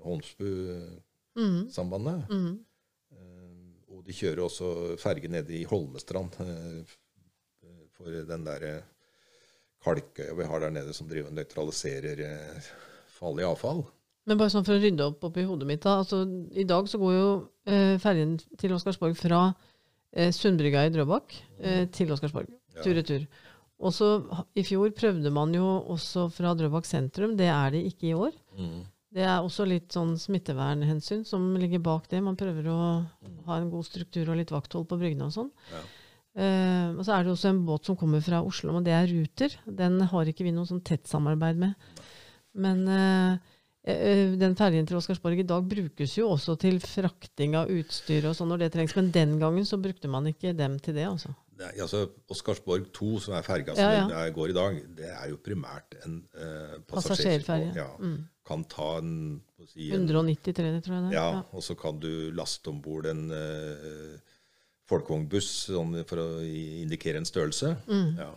Holmsbu-sambandet. Mm. Mm. Og de kjører også ferge nede i Holmestrand eh, for den derre kalkøya vi har der nede som driver og nøytraliserer eh, farlig avfall. Men bare sånn for å rydde opp oppi hodet mitt. da, altså I dag så går jo eh, ferjen til Oscarsborg fra eh, Sundbrygga i Drøbak eh, til Oscarsborg. Ja. Tur-retur. Og så I fjor prøvde man jo også fra Drøbak sentrum. Det er det ikke i år. Det er også litt sånn smittevernhensyn som ligger bak det. Man prøver å ha en god struktur og litt vakthold på bryggene og sånn. Ja. Eh, og så er det også en båt som kommer fra Oslo, og det er Ruter. Den har ikke vi noe sånn tett samarbeid med. Men uh, uh, den ferjen til Oscarsborg i dag brukes jo også til frakting av utstyr og sånn når det trengs. Men den gangen så brukte man ikke dem til det, altså. Ja, altså Oscarsborg 2, som er ferga som Ja, ja. går i dag, det er jo primært en Passasjerferge. Ja. Mm. Kan ta en, si, en 193, tror jeg det er. Ja, og så kan du laste om bord en folkevognbuss sånn for å indikere en størrelse. Mm. Ja.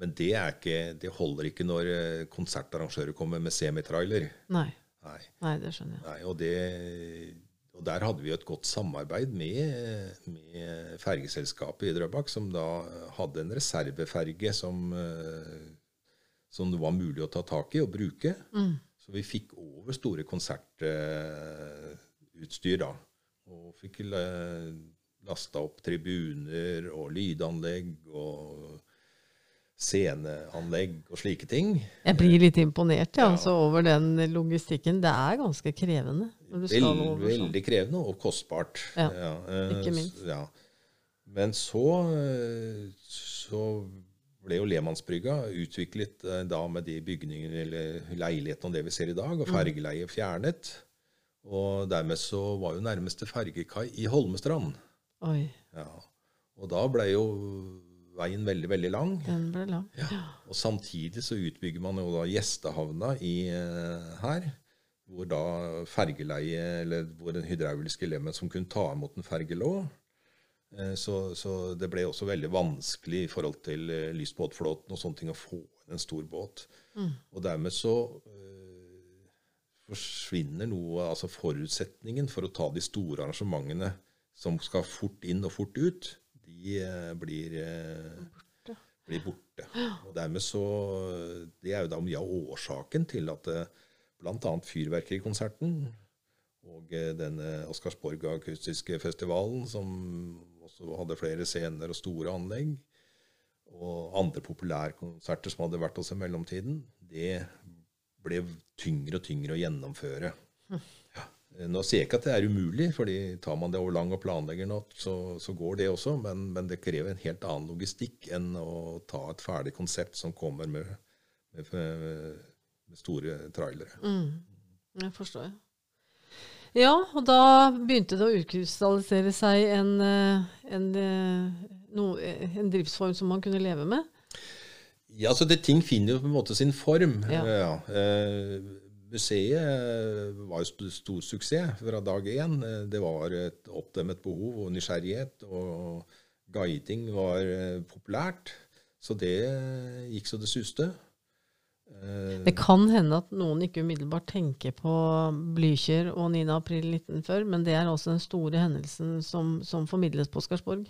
Men det, er ikke, det holder ikke når eh, konsertarrangører kommer med semitrailer. Nei. Nei. Nei, det skjønner jeg. Nei, og, det, og der hadde vi et godt samarbeid med, med fergeselskapet i Drøbak, som da hadde en reserveferge som, eh, som det var mulig å ta tak i og bruke. Mm. Så vi fikk over store konsertutstyr da. Og fikk lasta opp tribuner og lydanlegg og sceneanlegg og slike ting. Jeg blir litt imponert ja, Ja. altså, over den logistikken. Det er ganske krevende. Over sånn. veldig krevende og kostbart. Ja, ja. ikke minst. Men så, eh, så ble jo Lemansbrygga utviklet eh, da med de bygningene eller leilighetene og det vi ser i dag, Mm. og fergeleiet fjernet. Og dermed så var jo nærmeste fergekai i Holmestrand. Oi, Ja. Og da ble jo veien veldig, veldig lang. den ble lang. Og samtidig så utbygger man jo da gjestehavna i, eh, her. Hvor da fergeleie, eller hvor den hydrauliske lemmen som kunne ta imot en ferge lå. Eh, Så, så det ble også veldig vanskelig i forhold til eh, lystbåtflåten og sånne ting å få inn en stor båt. Og dermed så øh, forsvinner noe, altså forutsetningen for å ta de store arrangementene som skal fort inn og fort ut, de eh, blir borte. blir borte. Og dermed så, Det er jo da mye av årsaken til at eh, bl.a. Fyrverkerikonserten og eh, denne Oscarsborg akustiske festivalen, som også hadde flere scener og store anlegg, og andre populærkonserter som hadde vært oss i mellomtiden, det ble tyngre og tyngre å gjennomføre. Ja. Nå sier jeg ikke at det er umulig, fordi tar man det over lang og planlegger nok, så, så går det også, men, men det krever en helt annen logistikk enn å ta et ferdig konsept som kommer med, med, med store trailere. Mm. Jeg forstår. Ja, og da begynte det å utkrystallisere seg en, eh, en, eh, no, eh, en driftsform som man kunne leve med. Ja, så det, Ting finner jo på en måte sin form. Ja. Ja, eh, museet eh, var jo st stor suksess fra dag én. Eh, Det var et oppdemmet behov og nysgjerrighet, og guiding var eh, populært. Så det gikk så det suste. Det kan hende at noen ikke umiddelbart tenker på Blücher og 9. april 1940, men det er også den store hendelsen som, som formidles på Oscarsborg.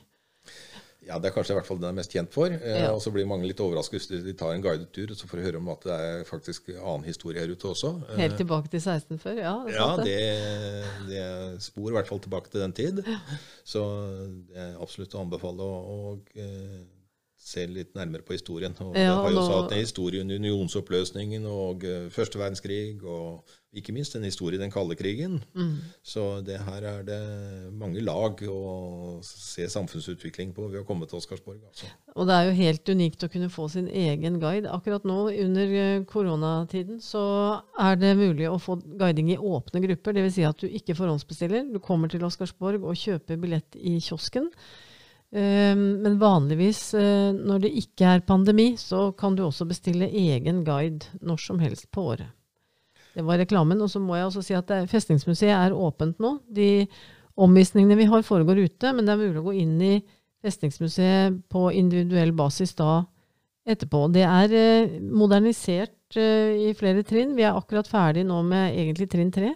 Ja, det er kanskje i hvert fall den er mest kjent for. Eh, Ja. Og så blir mange litt overrasket hvis de tar en guidet tur, og så får de høre om at det er faktisk annen historie her ute også. Eh, Helt tilbake til 16 før? Ja, det Ja, det. det, spor i hvert fall tilbake til den tid. Så det er absolutt å anbefale å, å se litt nærmere på historien. Og Ja, har jo også hatt en historie under unionsoppløsningen og eh, første verdenskrig, og ikke minst en historie i den kalde krigen. Mm. Så det her er det mange lag å se samfunnsutvikling på ved å komme til Oscarsborg. Altså. Og det er jo helt unikt å kunne få sin egen guide. Akkurat nå under eh, koronatiden så er det mulig å få guiding i åpne grupper. Dvs. Si at du ikke forhåndsbestiller. Du kommer til Oscarsborg og kjøper billett i kiosken. Um, men vanligvis eh, når det ikke er pandemi, så kan du også bestille egen guide når som helst på året. Det var reklamen. Og så må jeg også si at er- Festningsmuseet er åpent nå. De omvisningene vi har, foregår ute, men det er mulig å gå inn i Festningsmuseet på individuell basis da etterpå. Det er eh, modernisert eh, i flere trinn. Vi er akkurat ferdig nå med egentlig trinn tre.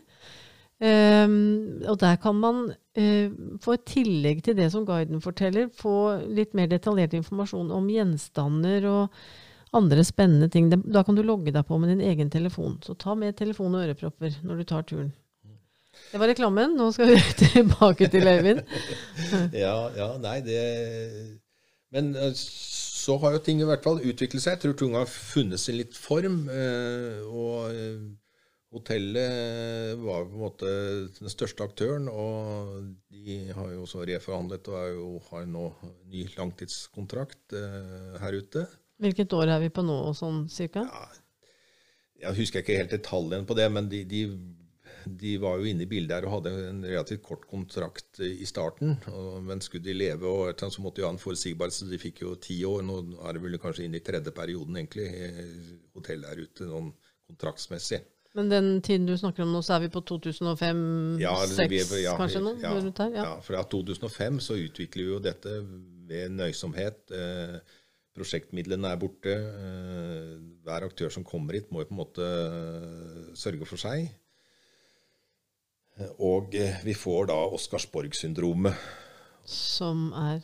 Ehm, og der kan man uh, få et tillegg til det som guiden forteller, få litt mer detaljert informasjon om gjenstander og andre spennende ting. Da kan du logge deg på med din egen telefon. Så ta med telefon og ørepropper når du tar turen. Det var reklamen. Nå skal vi tilbake til Øyvind. Ja, ja, nei, det Men eh, så har jo ting i hvert fall utviklet seg. Jeg tror ting har funnet sin litt form. eh, Og hotellet var på en måte den største aktøren, og de har jo også reforhandlet og jo, har nå ny langtidskontrakt eh, her ute. Hvilket år er vi på nå, sånn cirka? Jeg husker ikke helt detaljene på det, men de, de, de var jo inne i bildet her og hadde en relativt kort kontrakt i starten. Og, men skulle de leve, og så måtte de ha en forutsigbarhet, så de fikk jo ti år. Nå er det vel kanskje inn i tredje perioden, egentlig, eh, hotellet her ute, sånn kontraktsmessig. Men den tiden du snakker om nå, så er vi på 2005-2006 Ja, ja, kanskje nå? Ja, her? Ja. ja, fra 2005 så utvikler vi jo dette ved nøysomhet. Eh, prosjektmidlene er borte. Eh, hver aktør som kommer hit, må jo på en måte eh, sørge for seg. Og vi får da Oscarsborg-syndromet. Som er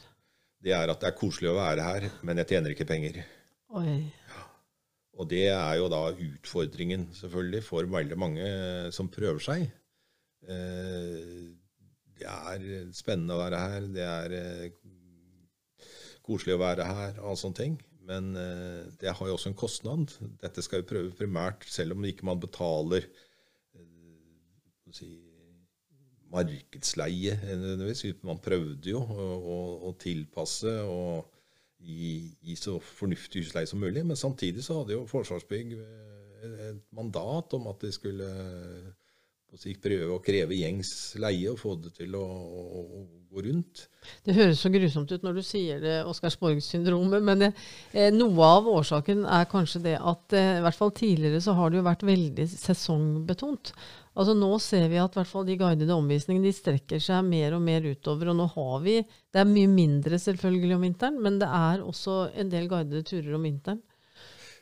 Det er at det er koselig å være her, men jeg tjener ikke penger. Oi. Og det er jo da utfordringen, selvfølgelig, for veldig mange eh, som prøver seg. Eh, Det er spennende å være her, det er eh, koselig å være her, og sånne ting. Men det har jo også en kostnad. Dette skal vi prøve primært, selv om ikke man betaler si, markedsleie. Man prøvde jo å, å, å tilpasse og gi, gi så fornuftig husleie som mulig. Men samtidig så hadde jo Forsvarsbygg eh, et mandat om at de skulle eh, sikt prøve å kreve gjengs leie og få det til å, å, å gå rundt. Det høres så grusomt ut når du sier det, Oscarsborg-syndromet, men eh, noe av årsaken er kanskje det at eh, i hvert fall tidligere så har det jo vært veldig sesongbetont. Altså Nå ser vi at i hvert fall de guidede omvisningene de strekker seg mer og mer utover. Og nå har vi Det er mye mindre selvfølgelig om vinteren, men det er også en del guidede turer om vinteren.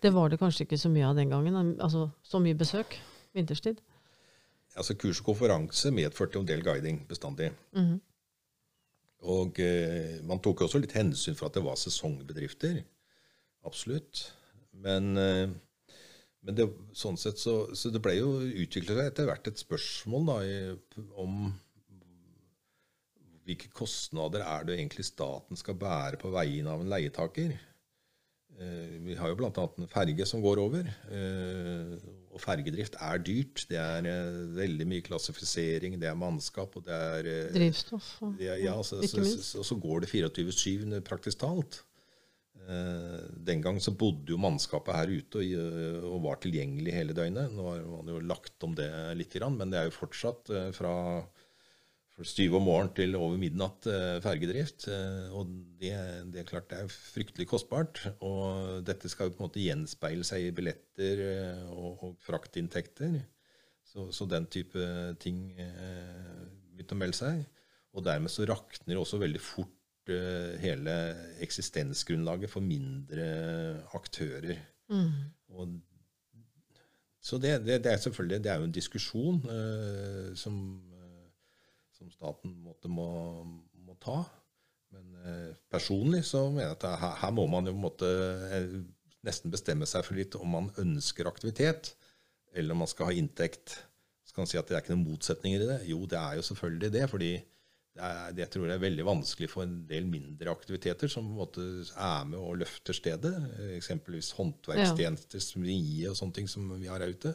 Det var det kanskje ikke så mye av den gangen. Altså så mye besøk vinterstid. Altså Kurs og konferanse medførte jo en del guiding bestandig. Mhm. Og eh, man tok også litt hensyn for at det var sesongbedrifter. Absolutt. Men, eh, men det, sånn sett så, så det ble jo utviklet seg etter hvert et spørsmål da, i, om hvilke kostnader er det egentlig staten skal bære på vegne av en leietaker. Eh, Vi har jo bl.a. en ferge som går over. eh, Og fergedrift er dyrt. Det er eh, veldig mye klassifisering, det er mannskap, og det er eh, Drivstoff. Og, ja, ja så, så, så, så går det 24-7 praktisk talt. Eh, den gang så bodde jo mannskapet her ute og, eh, var tilgjengelig hele døgnet. Nå har man jo lagt om det litt, men det er jo fortsatt eh, fra styve om morgenen til over midnatt fergedrift. Og det, det er klart det er fryktelig kostbart. Og dette skal jo på en måte gjenspeile seg i billetter og, og fraktinntekter. Så, så den type ting begynte å melde seg. Og dermed så rakner også veldig fort hele eksistensgrunnlaget for mindre aktører. Mm. Og, så det, det, det er selvfølgelig det er jo en diskusjon eh, som, eh, som staten måtte, må, må ta. Men eh, personlig så mener jeg at her, her må man jo måte eh, nesten bestemme seg for litt om man ønsker aktivitet, eller om man skal ha inntekt. Så kan man si at det er ikke noen motsetninger i det. Jo, det er jo selvfølgelig det. fordi er, det tror jeg er veldig vanskelig for en del mindre aktiviteter som på en måte er med og løfter stedet. Eksempelvis håndverkstjenester, smie og sånne ting som vi har her ute.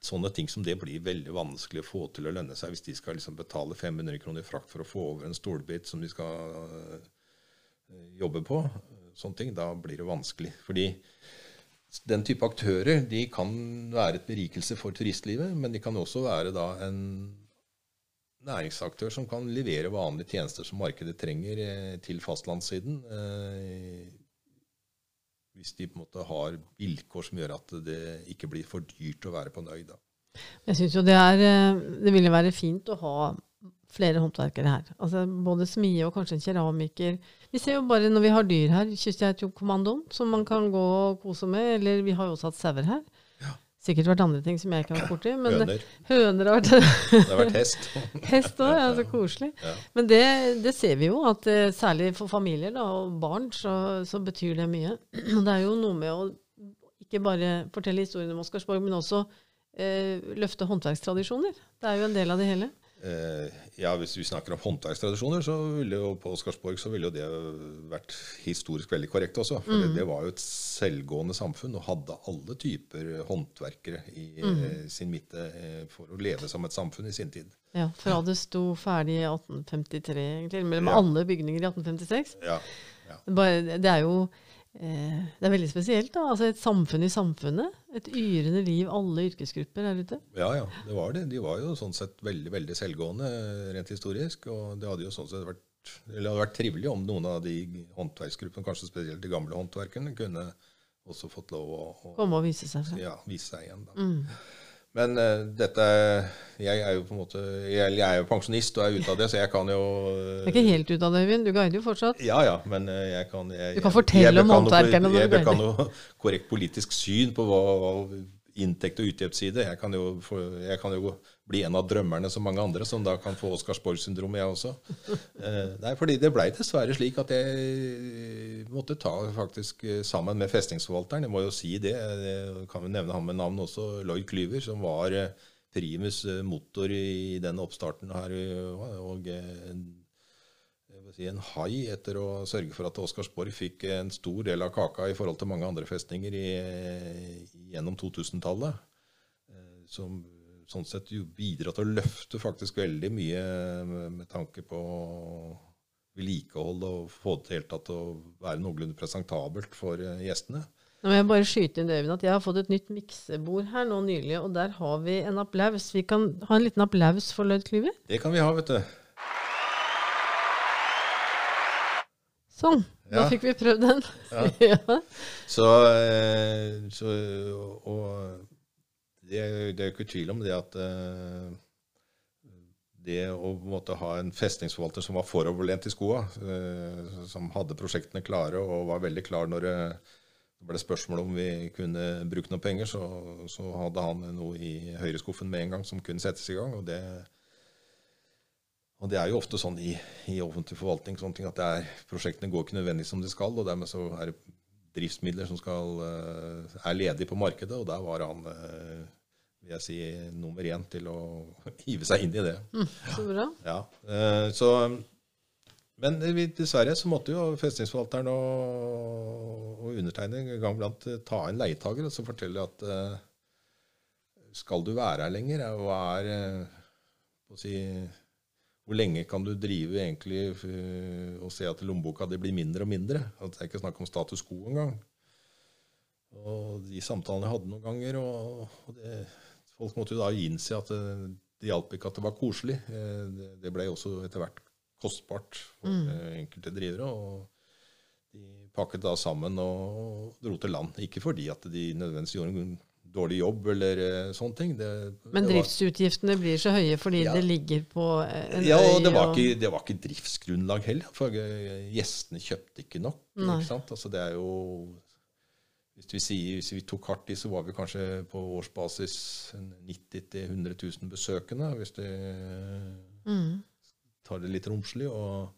Sånne ting som det blir veldig vanskelig å få til å lønne seg hvis de skal liksom betale 500 kroner i frakt for å få over en stolbit som de skal øh, jobbe på. Sånne ting, Da blir det vanskelig. Fordi den type aktører de kan være et berikelse for turistlivet, men de kan også være da en næringsaktør som kan levere vanlige tjenester som markedet trenger eh, til fastlandssiden. Eh, hvis de på en måte har vilkår som gjør at det ikke blir for dyrt å være på en øy. Da. Jeg syns jo det er eh, Det ville være fint å ha flere håndverkere her. Altså Både smie og kanskje en keramiker. Vi ser jo bare når vi har dyr her, Kystgeitkommandoen, som man kan gå og kose med. Eller vi har jo også hatt sauer her. Sikkert vært andre ting som jeg ikke har vært borti. Men Høner. høner har vært Det har vært hest. Hest òg, ja, så koselig. Ja. Men det, det ser vi jo, at eh, særlig for familier da, og barn, så, så betyr det mye. Og det er jo noe med å ikke bare fortelle historien om Oscarsborg, men også eh, løfte håndverkstradisjoner. Det er jo en del av det hele. Eh, ja, Hvis vi snakker om håndverkstradisjoner, så ville jo på Oscarsborg så ville jo det vært historisk veldig korrekt også. For det, det var jo et selvgående samfunn og hadde alle typer håndverkere i eh, sin midte eh, for å leve som et samfunn i sin tid. Ja, Fra det sto ferdig i 1853, egentlig, mellom Ja. alle bygninger i 1856. Ja, ja. Bare, det er jo det er veldig spesielt. da, altså Et samfunn i samfunnet. Et yrende liv, alle yrkesgrupper her ute. Ja, ja, det var det. De var jo sånn sett veldig veldig selvgående rent historisk. Og det hadde jo sånn sett vært, eller det hadde vært trivelig om noen av de håndverksgruppene, kanskje spesielt de gamle håndverkerne, kunne også fått lov å, å Komme og vise seg ja, vise seg igjen. Da. Mm. Men uh, dette Jeg er jo på en måte jeg, jeg er jo pensjonist og er ute av det, så jeg kan jo Det er ikke helt ut av det, Øyvind. Du guider jo fortsatt. Ja, ja, men uh, jeg kan jeg, Du kan fortelle jeg, om håndverkerne når Jeg guider. Jeg kan noe korrekt politisk syn på hva, hva inntekt og utgiftsside. Jeg kan, jo jeg kan jo bli en av drømmerne som mange andre, som da kan få Oscarsborg-syndrom, jeg også. Eh, nei, fordi det blei dessverre slik at jeg måtte ta faktisk eh, sammen med festningsforvalteren. Jeg må jo si det. Jeg kan jo nevne han med navn også, Lloyd Klyver, som var eh, primus eh, motor i den oppstarten her. eh, og si, en hai etter å sørge for at Oscarsborg fikk en stor del av kaka i forhold til mange andre festninger i, gjennom 2000-tallet. eh, Som sånn sett jo bidrar til å løfte faktisk veldig mye med, tanke på vedlikehold og få det til helt tatt å være noenlunde presentabelt for eh, gjestene. Nå må jeg bare skyte inn døven Øyvind, at jeg har fått et nytt miksebord her nå nylig, og der har vi en applaus. Vi kan ha en liten applaus for Lloyd Klyver. Det kan vi ha, vet du. Sånn. Da fikk vi prøvd den. Ja. Så, eh, så Og det, det er jo ikke tvil om det at eh, det å måtte ha en festningsforvalter som var foroverlent i skoa, eh, som hadde prosjektene klare og var veldig klar når det ble spørsmål om vi kunne bruke noen penger, så, så hadde han noe i høyreskuffen med en gang som kunne settes i gang. og det og det er jo ofte sånn i, i offentlig forvaltning sånne ting at det er, prosjektene går ikke nødvendigvis som de skal, og dermed så er det driftsmidler som skal, eh, er ledige på markedet, og der var han eh, vil jeg si, nummer én til å hive seg inn i det. Så bra. Ja, eh, så, men dessverre så måtte jo festningsforvalteren og, og undertegnede gang blant ta en leietager og så fortelle at skal du være her lenger? Hva er på å si, Hvor lenge kan du drive egentlig eh, og se at lommeboka di blir mindre og mindre? At det er ikke snakk om status quo engang. Og de samtalene jeg hadde noen ganger, og, det, folk måtte jo da innse at det, det hjalp ikke at det var koselig. Eh, Det, det ble også etter hvert kostbart for mm. enkelte drivere. og De pakket da sammen og dro til land. Ikke fordi at de nødvendigvis gjorde en dårlig jobb eller eh, sånne ting. Det, Men var- driftsutgiftene blir så høye fordi Ja. det ligger på en øy? ja, og det var, og- ikke, det var ikke driftsgrunnlag heller, for eh, gjestene kjøpte ikke nok. Nei. Ikke? Altså det er jo hvis vi, sier, hvis vi tok hardt i, så var vi kanskje på årsbasis 90 000-100 000 besøkende, hvis du Mm. tar det litt romslig. Og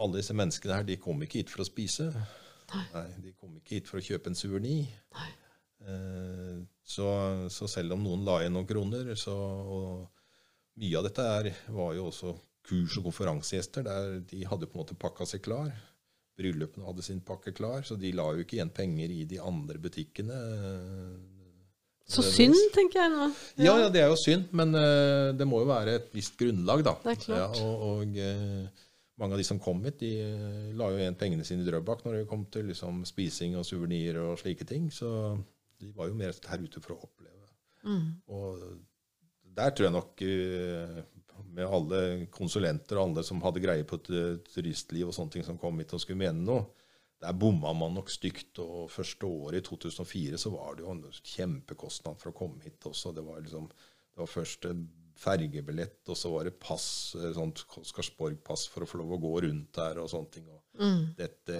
alle disse menneskene her, de kom ikke hit for å spise. Nei. De kom ikke hit for å kjøpe en suverni. Eh, så, så, selv om noen la igjen noen kroner, så Mye av dette er, var jo også kurs- og konferansegjester. der De hadde på en måte pakka seg klar. Bryllupene hadde sin pakke klar, så de la jo ikke igjen penger i de andre butikkene. Så synd, tenker jeg nå. Ja. ja, ja, det er jo synd, men uh, det må jo være et visst grunnlag, da. Det er klart. Ja, og, og uh, mange av de som kom hit, de uh, la jo igjen pengene sine i Drøbak når det kom til liksom, spising og suvenirer og slike ting. Så de var jo mer her ute for å oppleve. Mm. Og der tror jeg nok med alle konsulenter og alle som hadde greie på et turistliv og sånne ting som kom hit og skulle mene noe, der bomma man nok stygt. Og første året, i 2004, så var det jo en kjempekostnad for å komme hit også. Det var, liksom, det var først fergebillett, og så var det pass, sånt Skarsborg-pass for å få lov å gå rundt der og sånne ting. Og mm. dette,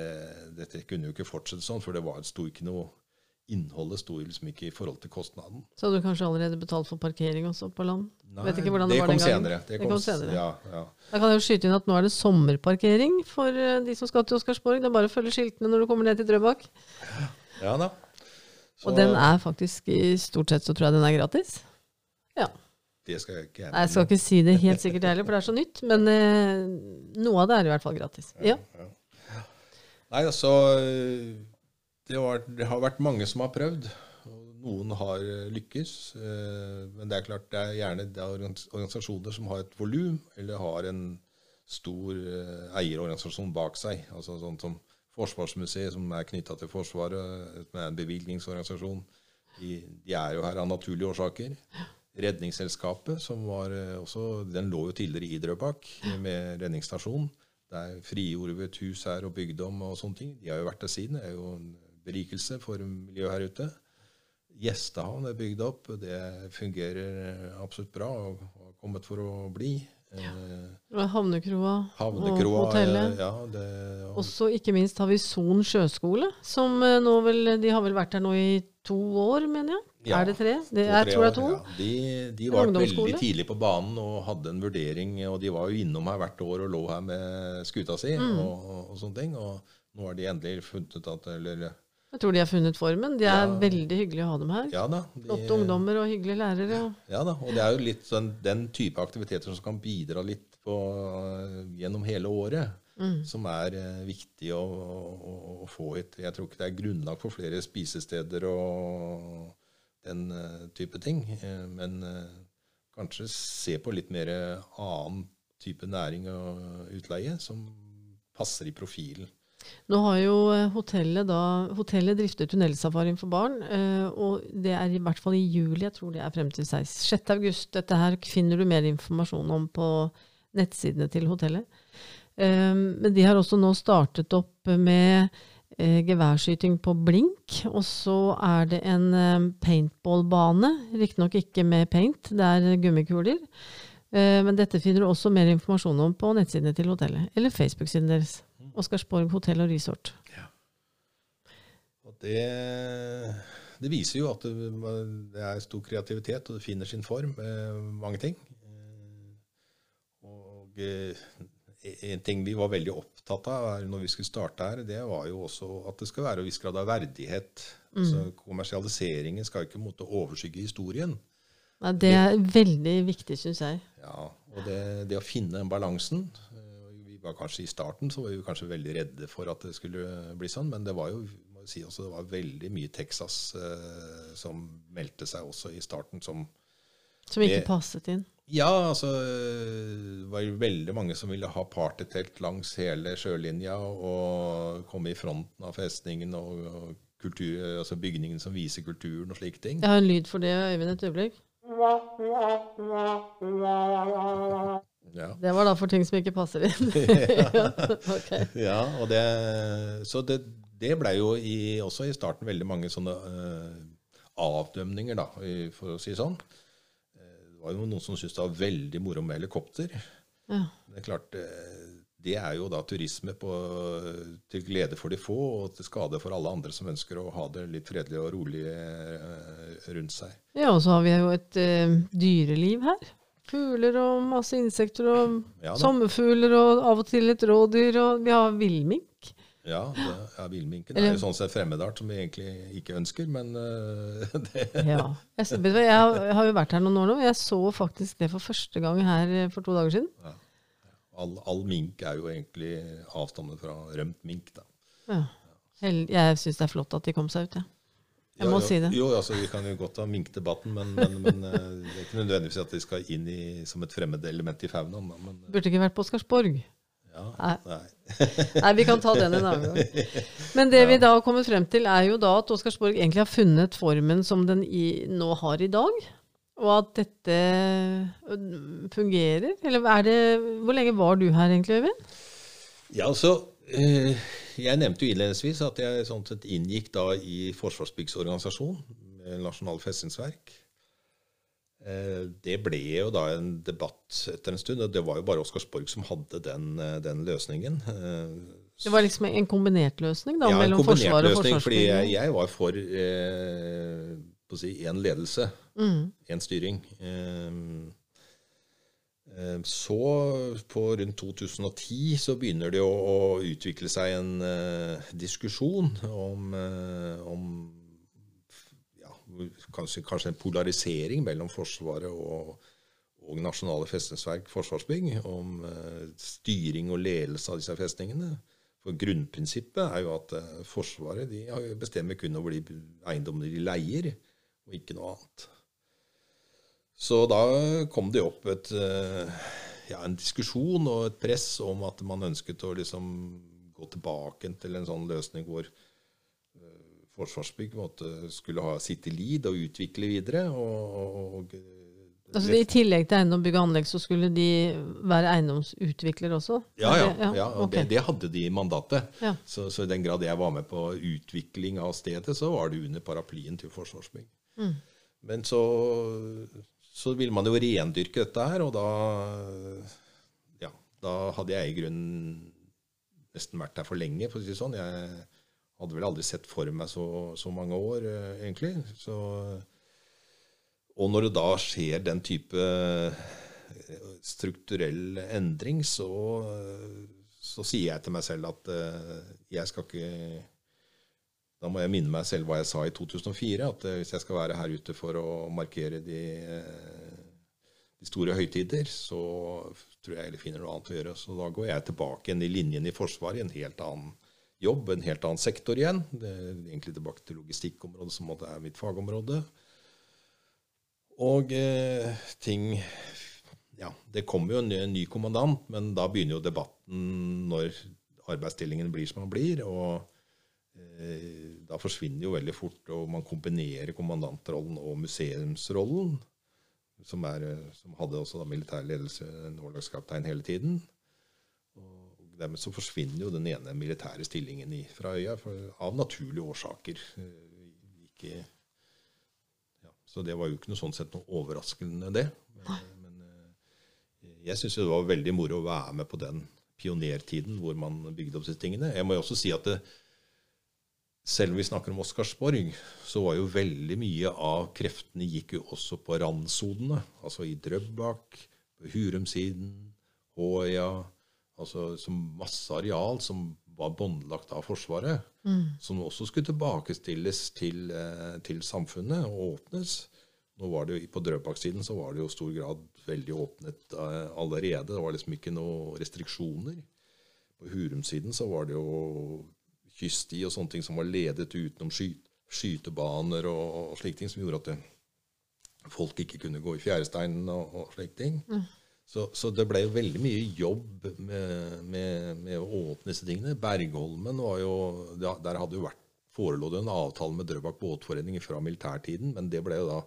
dette, kunne jo ikke fortsette sånn, for det var, sto ikke noe innholdet sto liksom ikke i forhold til kostnaden. Så hadde du kanskje allerede betalt for parkering også på land? Nei, Vet ikke hvordan det, det var den gangen. Senere. Det, det kom senere. Ja, ja. Da kan jeg jo skyte inn at nå er det sommerparkering for eh, de som skal til Oscarsborg. Det er bare å følge skiltene når du kommer ned til Drøbak. Ja da. Så, og den er faktisk i stort sett så tror jeg den er gratis. Ja. Det skal jeg ikke Nei, Jeg skal ikke si det helt sikkert heller, for det er så nytt. Men eh, noe av det er i hvert fall gratis. Ja. ja. Nei, altså det, var, det, har vært mange som har prøvd. Noen har eh, lykkes. Eh, men det er klart det er gjerne det er organisasjoner som har et volum, eller har en stor eh, eierorganisasjon bak seg. altså sånn som Forsvarsmuseet, som er knytta til Forsvaret, med en bevilgningsorganisasjon. De, de, er jo her av naturlige årsaker. Redningsselskapet, som var også, den lå jo tidligere i Drøbak, med redningsstasjon. Der frigjorde vi et hus her og bygde om og sånne ting. De har jo vært der siden. Det er jo en berikelse for miljøet her ute. Gjestehavn er bygd opp. Det fungerer absolutt bra og har kommet for å bli. Ja. Eh, havnekroa, Havnekroa og hotellet. Ja, det, og Også ikke minst har vi Son sjøskole, som eh, nå vel De har vel vært her nå i to år, mener jeg? Ja, er det tre? Det, to, jeg tror det er to. Ja. De, de var veldig tidlig på banen og hadde en vurdering. Og de var jo innom her hvert år og lå her med skuta si mm. og, og, sånne ting. Og nå har de endelig funnet ut at Eller jeg tror de har funnet formen. De er ja. veldig hyggelige å ha dem her. Ja da. De, Flotte ungdommer og hyggelige lærere. Ja da, og det er jo litt sånn, den type aktiviteter som kan bidra litt på, gjennom hele året, mm. som er uh, viktig å, å, å, få hit. Jeg tror ikke det er grunnlag for flere spisesteder og den uh, type ting, uh, men kanskje se på litt mer annen type næring og utleie som passer i profilen. Nå har jo eh, hotellet da Hotellet drifter tunnelsafarien for barn, eh, og det er i hvert fall i juli. Jeg tror det er frem til 6. 6. august. Dette her finner du mer informasjon om på nettsidene til hotellet. Eh, men de har også nå startet opp med geværskyting på blink. Og så er det en paintballbane. Riktignok ikke med paint, det er gummikuler. Men dette finner du også mer informasjon om på nettsidene til hotellet, eller Facebook-siden deres. Oscarsborg hotell og resort. Ja. Og det, det, viser jo at det, det, er stor kreativitet, og det finner sin form med mange ting. Og eh, en ting vi var veldig opptatt av når vi skulle starte her, det var jo også at det skal være en viss grad av verdighet. Mm. Altså, kommersialiseringen skal ikke måtte overskygge historien. Nei, det er veldig viktig, syns jeg. Ja, og det, det, å finne den balansen var kanskje I starten så var vi kanskje veldig redde for at det skulle bli sånn, men det var jo må si også, det var veldig mye Texas eh, som meldte seg også i starten som Som ikke med, passet inn? Ja, altså det var jo veldig mange som ville ha partytelt langs hele sjølinja og komme i fronten av festningen og, og kultur, altså bygningen som viser kulturen og slike ting. Jeg har en lyd for det, Øyvind, et øyeblikk. Ja. Det var da for ting som ikke passer inn. ja. Okay. ja, og det, så det, det blei jo i, også i starten veldig mange sånne uh, avdømninger, da, for å si sånn. Eh, det var jo noen som syntes det var veldig moro med helikopter. Ja. Det er klart, uh, det er jo da turisme på, til glede for de få og til skade for alle andre som ønsker å ha det litt fredelig og rolig rundt seg. Ja, og så har vi jo et dyreliv her. Fugler og masse insekter og Ja sommerfugler og av og til et rådyr, og vi har villmink. Ja, det, ja villminken er jo sånn sett fremmedart som vi egentlig ikke ønsker, men uh, det, Ja. Jeg, har, jeg har jo vært her noen år nå, og jeg så faktisk det for første gang her eh, for to dager siden. all, all mink er jo egentlig avstammet fra rømt mink. da. Ja. Jeg syns det er flott at de kom seg ut, jeg. Jeg må ja, si det. Jo, altså, Vi kan jo godt ha minkdebatten, men, men, men eh, det er ikke nødvendigvis at de skal inn i, som et fremmed element i faunaen. Men, Burde ikke vært på Oscarsborg. ja, Nei. nei. Vi kan ta den en annen gang. Men det vi da har kommet frem til, er jo da at Oscarsborg egentlig har funnet formen som den i, nå har i dag. Og at dette fungerer. Eller er det Hvor lenge var du her egentlig, Øyvind? Ja, altså, eh, Jeg nevnte jo innledningsvis at jeg sånn sett inngikk da i Forsvarsbyggs organisasjon, Nasjonal festningsverk. Eh, Det ble jo da en debatt etter en stund, og det var jo bare Oscarsborg som hadde den, eh, den løsningen. Eh, Det var liksom en kombinert løsning da, ja, en forsvarsbygg? kombinert en kombinert løsning, fordi jeg, jeg var for eh, si, en ledelse, Mm. en styring. Eh, eh, Så, på rundt 2010, så begynner det å, å utvikle seg en uh, diskusjon om, uh, om ja, kanskje, kanskje en polarisering mellom Forsvaret og, og Nasjonale festningsverk, Forsvarsbygg, om uh, styring og ledelse av disse festningene. For Grunnprinsippet er jo at eh, Forsvaret bestemmer kun over de eiendommene de leier, og ikke noe annet. Så da kom det opp et, eh, ja, en diskusjon og et press om at man ønsket å liksom gå tilbake til en sånn løsning hvor eh, Forsvarsbygg måtte, skulle ha sitt lead og utvikle videre. Og, og, og Altså, I tillegg til eiendom, bygg og anlegg, så skulle de være eiendomsutvikler også? Ja, ja. ja. ja og okay. det, det hadde de i mandatet. Ja. Så, så i den grad jeg var med på utvikling av stedet, så var det under paraplyen til Forsvarsbygg. Mm. Men så, så ville man jo rendyrke dette her, og da Ja, da hadde jeg i grunnen nesten vært der for lenge, for å si det sånn. Jeg hadde vel aldri sett for meg så, så mange år, eh, egentlig. Så og når det da skjer den type eh, strukturell endring, så, så sier jeg til meg selv at eh, jeg skal ikke Da må jeg minne meg selv hva jeg sa i 2004, at eh, hvis jeg skal være her ute for å markere de, eh, de store høytider, så tror jeg heller finner noe annet å gjøre. Så da går jeg tilbake igjen i linjen i Forsvaret, i en helt annen jobb, en helt annen sektor igjen. Det er egentlig tilbake til logistikkområdet, som er mitt fagområde. Og eh, ting Ja, det kommer jo en ny, en ny kommandant, men da begynner jo debatten når arbeidsstillingen blir som den blir. Og da forsvinner jo veldig fort, og man kombinerer kommandantrollen og museumsrollen. Som, er, eh, som hadde også da militær ledelse, en årlagskaptein hele tiden. Og dermed så forsvinner jo den ene militære stillingen i, fra øya, for, av naturlige årsaker. Eh, Ikke ja, så det var jo ikke noe sånn sett noe overraskende, det. Men, men eh, jeg syns det var veldig moro å være med på den pionertiden hvor man bygde opp disse tingene. Jeg må jo også si at det, selv om vi snakker om Oscarsborg, så var jo veldig mye av kreftene gikk jo også på randsonene. Altså i Drøbak, på Hurumsiden, Håøya. Altså som masse areal som var båndlagt av Forsvaret. Som også skulle tilbakestilles til, eh, til samfunnet og åpnes. Nå var det jo, På Drøbak-siden så var det jo i stor grad veldig åpnet eh, allerede. Det var liksom ikke noen restriksjoner. På Hurum-siden så var det jo kyststi og sånne ting som var ledet utenom sky, skytebaner og, og slike ting, som gjorde at det, folk ikke kunne gå i fjæresteinen og, og slike ting. Så, så det ble jo veldig mye jobb med, med, med å åpne disse tingene. Bergholmen var jo Der hadde jo vært forelå det en avtale med Drøbak båtforening fra militærtiden, men det ble jo da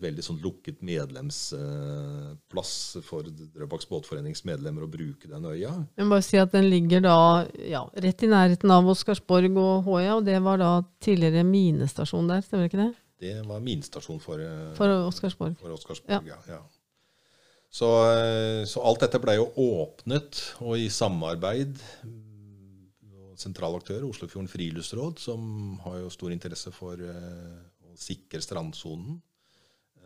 veldig sånn lukket medlemsplass for Drøbaks båtforenings medlemmer å bruke den øya. Jeg må bare si at den ligger da ja, rett i nærheten av Oscarsborg og Håøya, og det var da tidligere minestasjon der, stemmer ikke det? Det var minestasjon for, eh, For Oscarsborg. for Oscarsborg. Ja. Ja, Så, eh, så alt dette ble jo åpnet, og i samarbeid sentral aktør, Oslofjorden friluftsråd, som har jo stor interesse for eh, å sikre strandsonen, eh,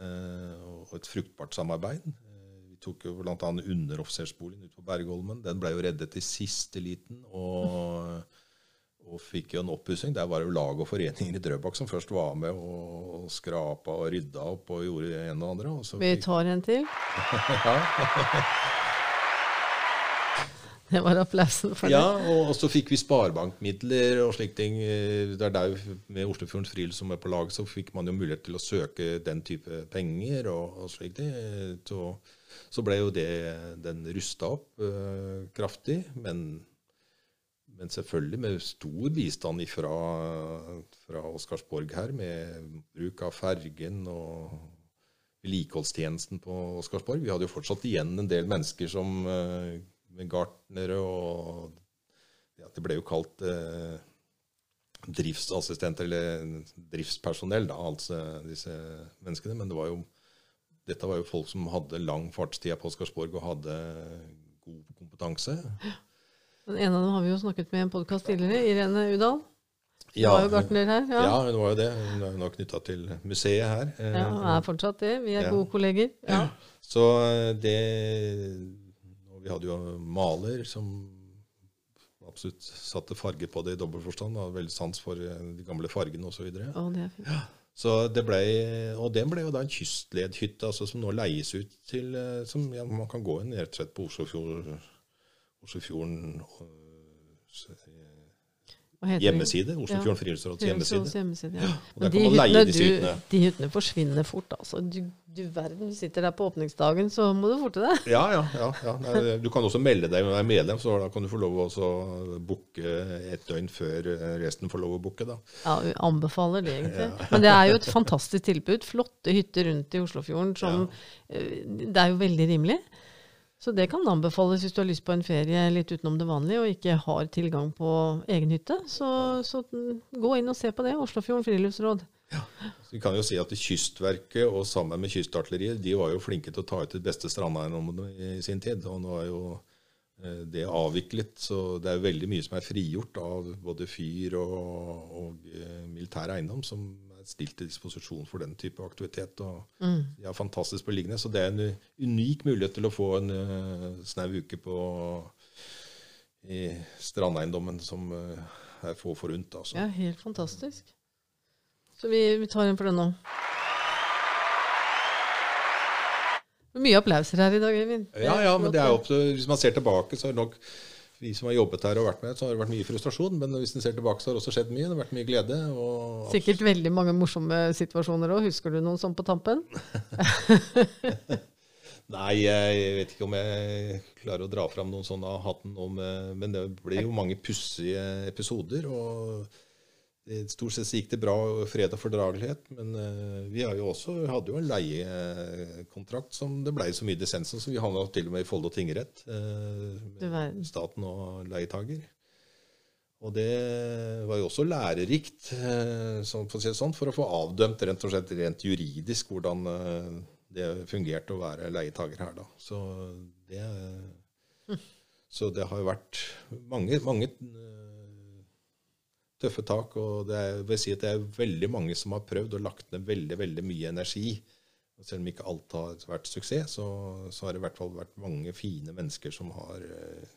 og et fruktbart samarbeid. Vi tok jo bl.a. underoffisersboligen ute på Bergholmen. Den ble jo reddet i siste liten. og og fikk jo en oppussing. Der var det jo lag og foreninger i Drøbak som først var med og, skrapa og rydda opp og gjorde en og andre. Og Vi tar en til. ja. Det var applausen for det. Ja, og, så fikk vi sparebankmidler og slike ting. Det er der Med Oslofjordens Friluft som er på lag, så fikk man jo mulighet til å søke den type penger og, og ting. Så, så ble jo det den rusta opp uh, kraftig. Men men selvfølgelig med stor bistand fra, fra Oscarsborg her, med bruk av fergen og vedlikeholdstjenesten på Oscarsborg. Vi hadde jo fortsatt igjen en del mennesker som eh, med gartnere og ja, Det ble jo kalt eh, driftsassistenter, eller driftspersonell, da, altså disse menneskene. Men det var jo, dette var jo folk som hadde lang fartstid på Oscarsborg og hadde god kompetanse. Ja. Den ene av dem har vi jo snakket med i en podkast tidligere. Irene Udal. Hun ja, var jo gartner her. Ja. ja, hun var jo det. Hun er nå knytta til museet her. Ja, hun er fortsatt det. Vi er ja. gode kolleger. Ja. Så eh, det Vi hadde jo maler som absolutt satte farge på det i dobbel forstand. Hadde veldig sans for eh, de gamle fargene osv. Oh, det. Ja. Så det ble, og den ble jo da en kystledhytte altså, som nå leies ut til eh, som ja, Man kan gå inn rett og slett på Oslofjord Oslofjorden hjemmeside. Oslofjorden ja. friluftsråds hjemmeside. hjemmeside ja. Leie disse hyttene. De hyttene forsvinner fort, altså. Du, du verden, du sitter der på åpningsdagen, så må du forte deg. Ja, ja. ja, ja. Du kan også melde deg med å være medlem, så da kan du få lov å booke et døgn før resten får lov å booke. da. Ja, vi anbefaler det, egentlig. Ja. Men det er jo et fantastisk tilbud. Flotte hytter rundt i Oslofjorden som eh, Det er jo veldig rimelig. Så det kan anbefales hvis du har lyst på en ferie litt utenom det vanlige og ikke har tilgang på egen hytte. Så, så gå inn og se på det. Oslofjorden friluftsråd. Ja. Vi kan jo si at Kystverket og sammen med Kystartilleriet de var jo flinke til å ta ut de beste strandeiendommene i sin tid. Og nå er jo eh, det avviklet, så det er veldig mye som er frigjort av både fyr og, og eh, militær eiendom, som stilt til disposisjon for den type aktivitet. og mm. De er fantastisk beliggende. Så det er en unik mulighet til å få en uh, snau uke på i strandeiendommen som uh, er få forunt. Altså. Ja, helt fantastisk. Så vi, vi tar en for den nå. Mye applauser her i dag, Eivind. Ja, ja, men det er opp til, hvis man ser tilbake, så er det nok vi som har jobbet her og vært med, så har det vært mye frustrasjon. Men hvis en ser tilbake, så har det også skjedd mye. Det har vært mye glede. Sikkert veldig mange morsomme situasjoner òg. Husker du noen sånn på tampen? Nei, jeg vet ikke om jeg klarer å dra fram noen sånne av hatten. nå, men det blir jo mange pussige episoder. og Stort sett gikk det bra, fred og fordragelighet. Men uh, vi jo også, hadde jo en leiekontrakt som det ble så mye dissens så vi havna til og med i Follo tingrett. Uh, med staten og leietager. Og det var jo også lærerikt, for, å si det sånn, for å få avdømt rent og slett rent juridisk hvordan det fungerte å være leietager her. da. Så det, hm. så det har jo vært mange, mange tøffe tak. Og det er, vil si at det er veldig mange som har prøvd og lagt ned veldig, veldig mye energi. Og selv om ikke alt har vært suksess, så, så, har det i hvert fall vært mange fine mennesker som har uh,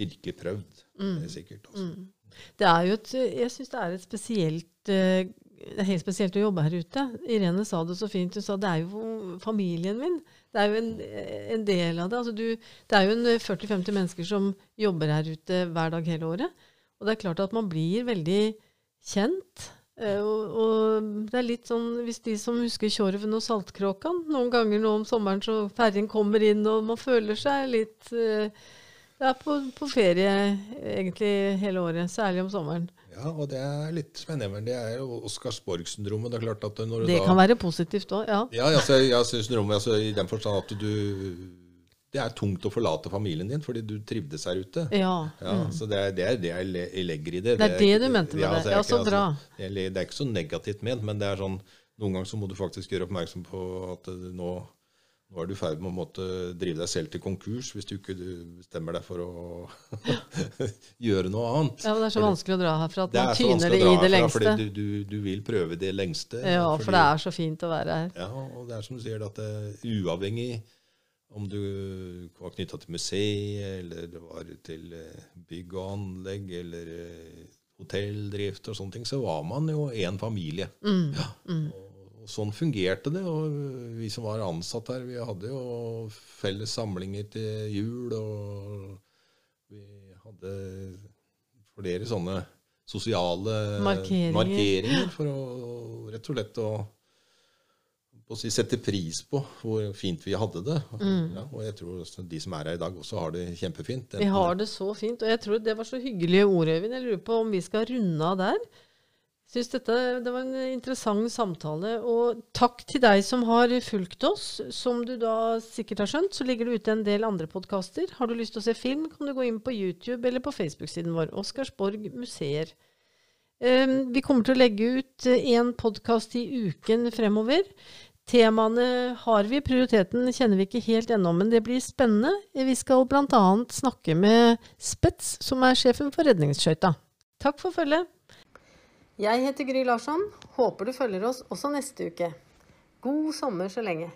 virkelig prøvd. Mm. Det er sikkert. også. Mm. Det er jo et, jeg syns det er et spesielt uh, det er helt spesielt å jobbe her ute. Irene sa det så fint. Hun sa det er jo familien min. Det er jo en, en del av det. Altså du, det er jo 40-50 mennesker som jobber her ute hver dag hele året. Og det er klart at man blir veldig kjent. Uh, og, og, det er litt sånn, Hvis de som husker Tjorven og Saltkråkan Noen ganger nå om sommeren så ferjen kommer inn, og man føler seg litt Det er på, på, ferie egentlig hele året, særlig om sommeren. Ja, og det er litt spennende. Men det er jo Oscarsborg-syndromet. Det er klart at når du Det da, kan være positivt òg, ja. Ja, altså, ja syndromet altså, i den forstand at du det er tungt å forlate familien din fordi du trivdes her ute. Ja. ja mm. Så det er, det er, det jeg legger i det. Det er det, det du mente med ja, det. Ja, så ikke, bra. Altså, det er ikke så negativt ment, men det er sånn, noen ganger så må du faktisk gjøre oppmerksom på at nå, nå er du i ferd med å måtte drive deg selv til konkurs hvis du ikke bestemmer deg for å gjøre noe annet. Ja, men Det er så vanskelig å dra herfra at man tyner det i det lengste. Fordi du, du, du, vil prøve det lengste. Ja, fordi, for det er så fint å være her. Ja, og det er som du sier, at det er uavhengig Om du var knytta til museet, eller det var til eh, bygg og anlegg, eller eh, hotelldrift og sånne ting, så var man jo én familie. Mm. Ja. Og, og sånn fungerte det. Og vi som var ansatt her, vi hadde jo felles samlinger til jul, og vi hadde flere sånne sosiale Markeringer. markeringer for å rett og slett å si, sette pris på hvor fint vi hadde det. Ja, og jeg tror de som er her i dag, også har det kjempefint. Vi har det så fint. Og jeg tror det var så hyggelige ord, Øyvind. Jeg lurer på om vi skal runde av der. Syns dette det var en interessant samtale. Og takk til deg som har fulgt oss. Som du da sikkert har skjønt, så ligger det ute en del andre podkaster. Har du lyst til å se film, kan du gå inn på YouTube eller på Facebook-siden vår. Oscarsborg museer. Um, vi kommer til å legge ut én podkast i uken fremover. Temaene har vi, prioriteten kjenner vi ikke helt ennå, men det blir spennende. Vi skal bl.a. snakke med Spets, som er sjefen for redningsskøyta. Takk for følget. Jeg heter Gry Larsson. Håper du følger oss også neste uke. God sommer så lenge.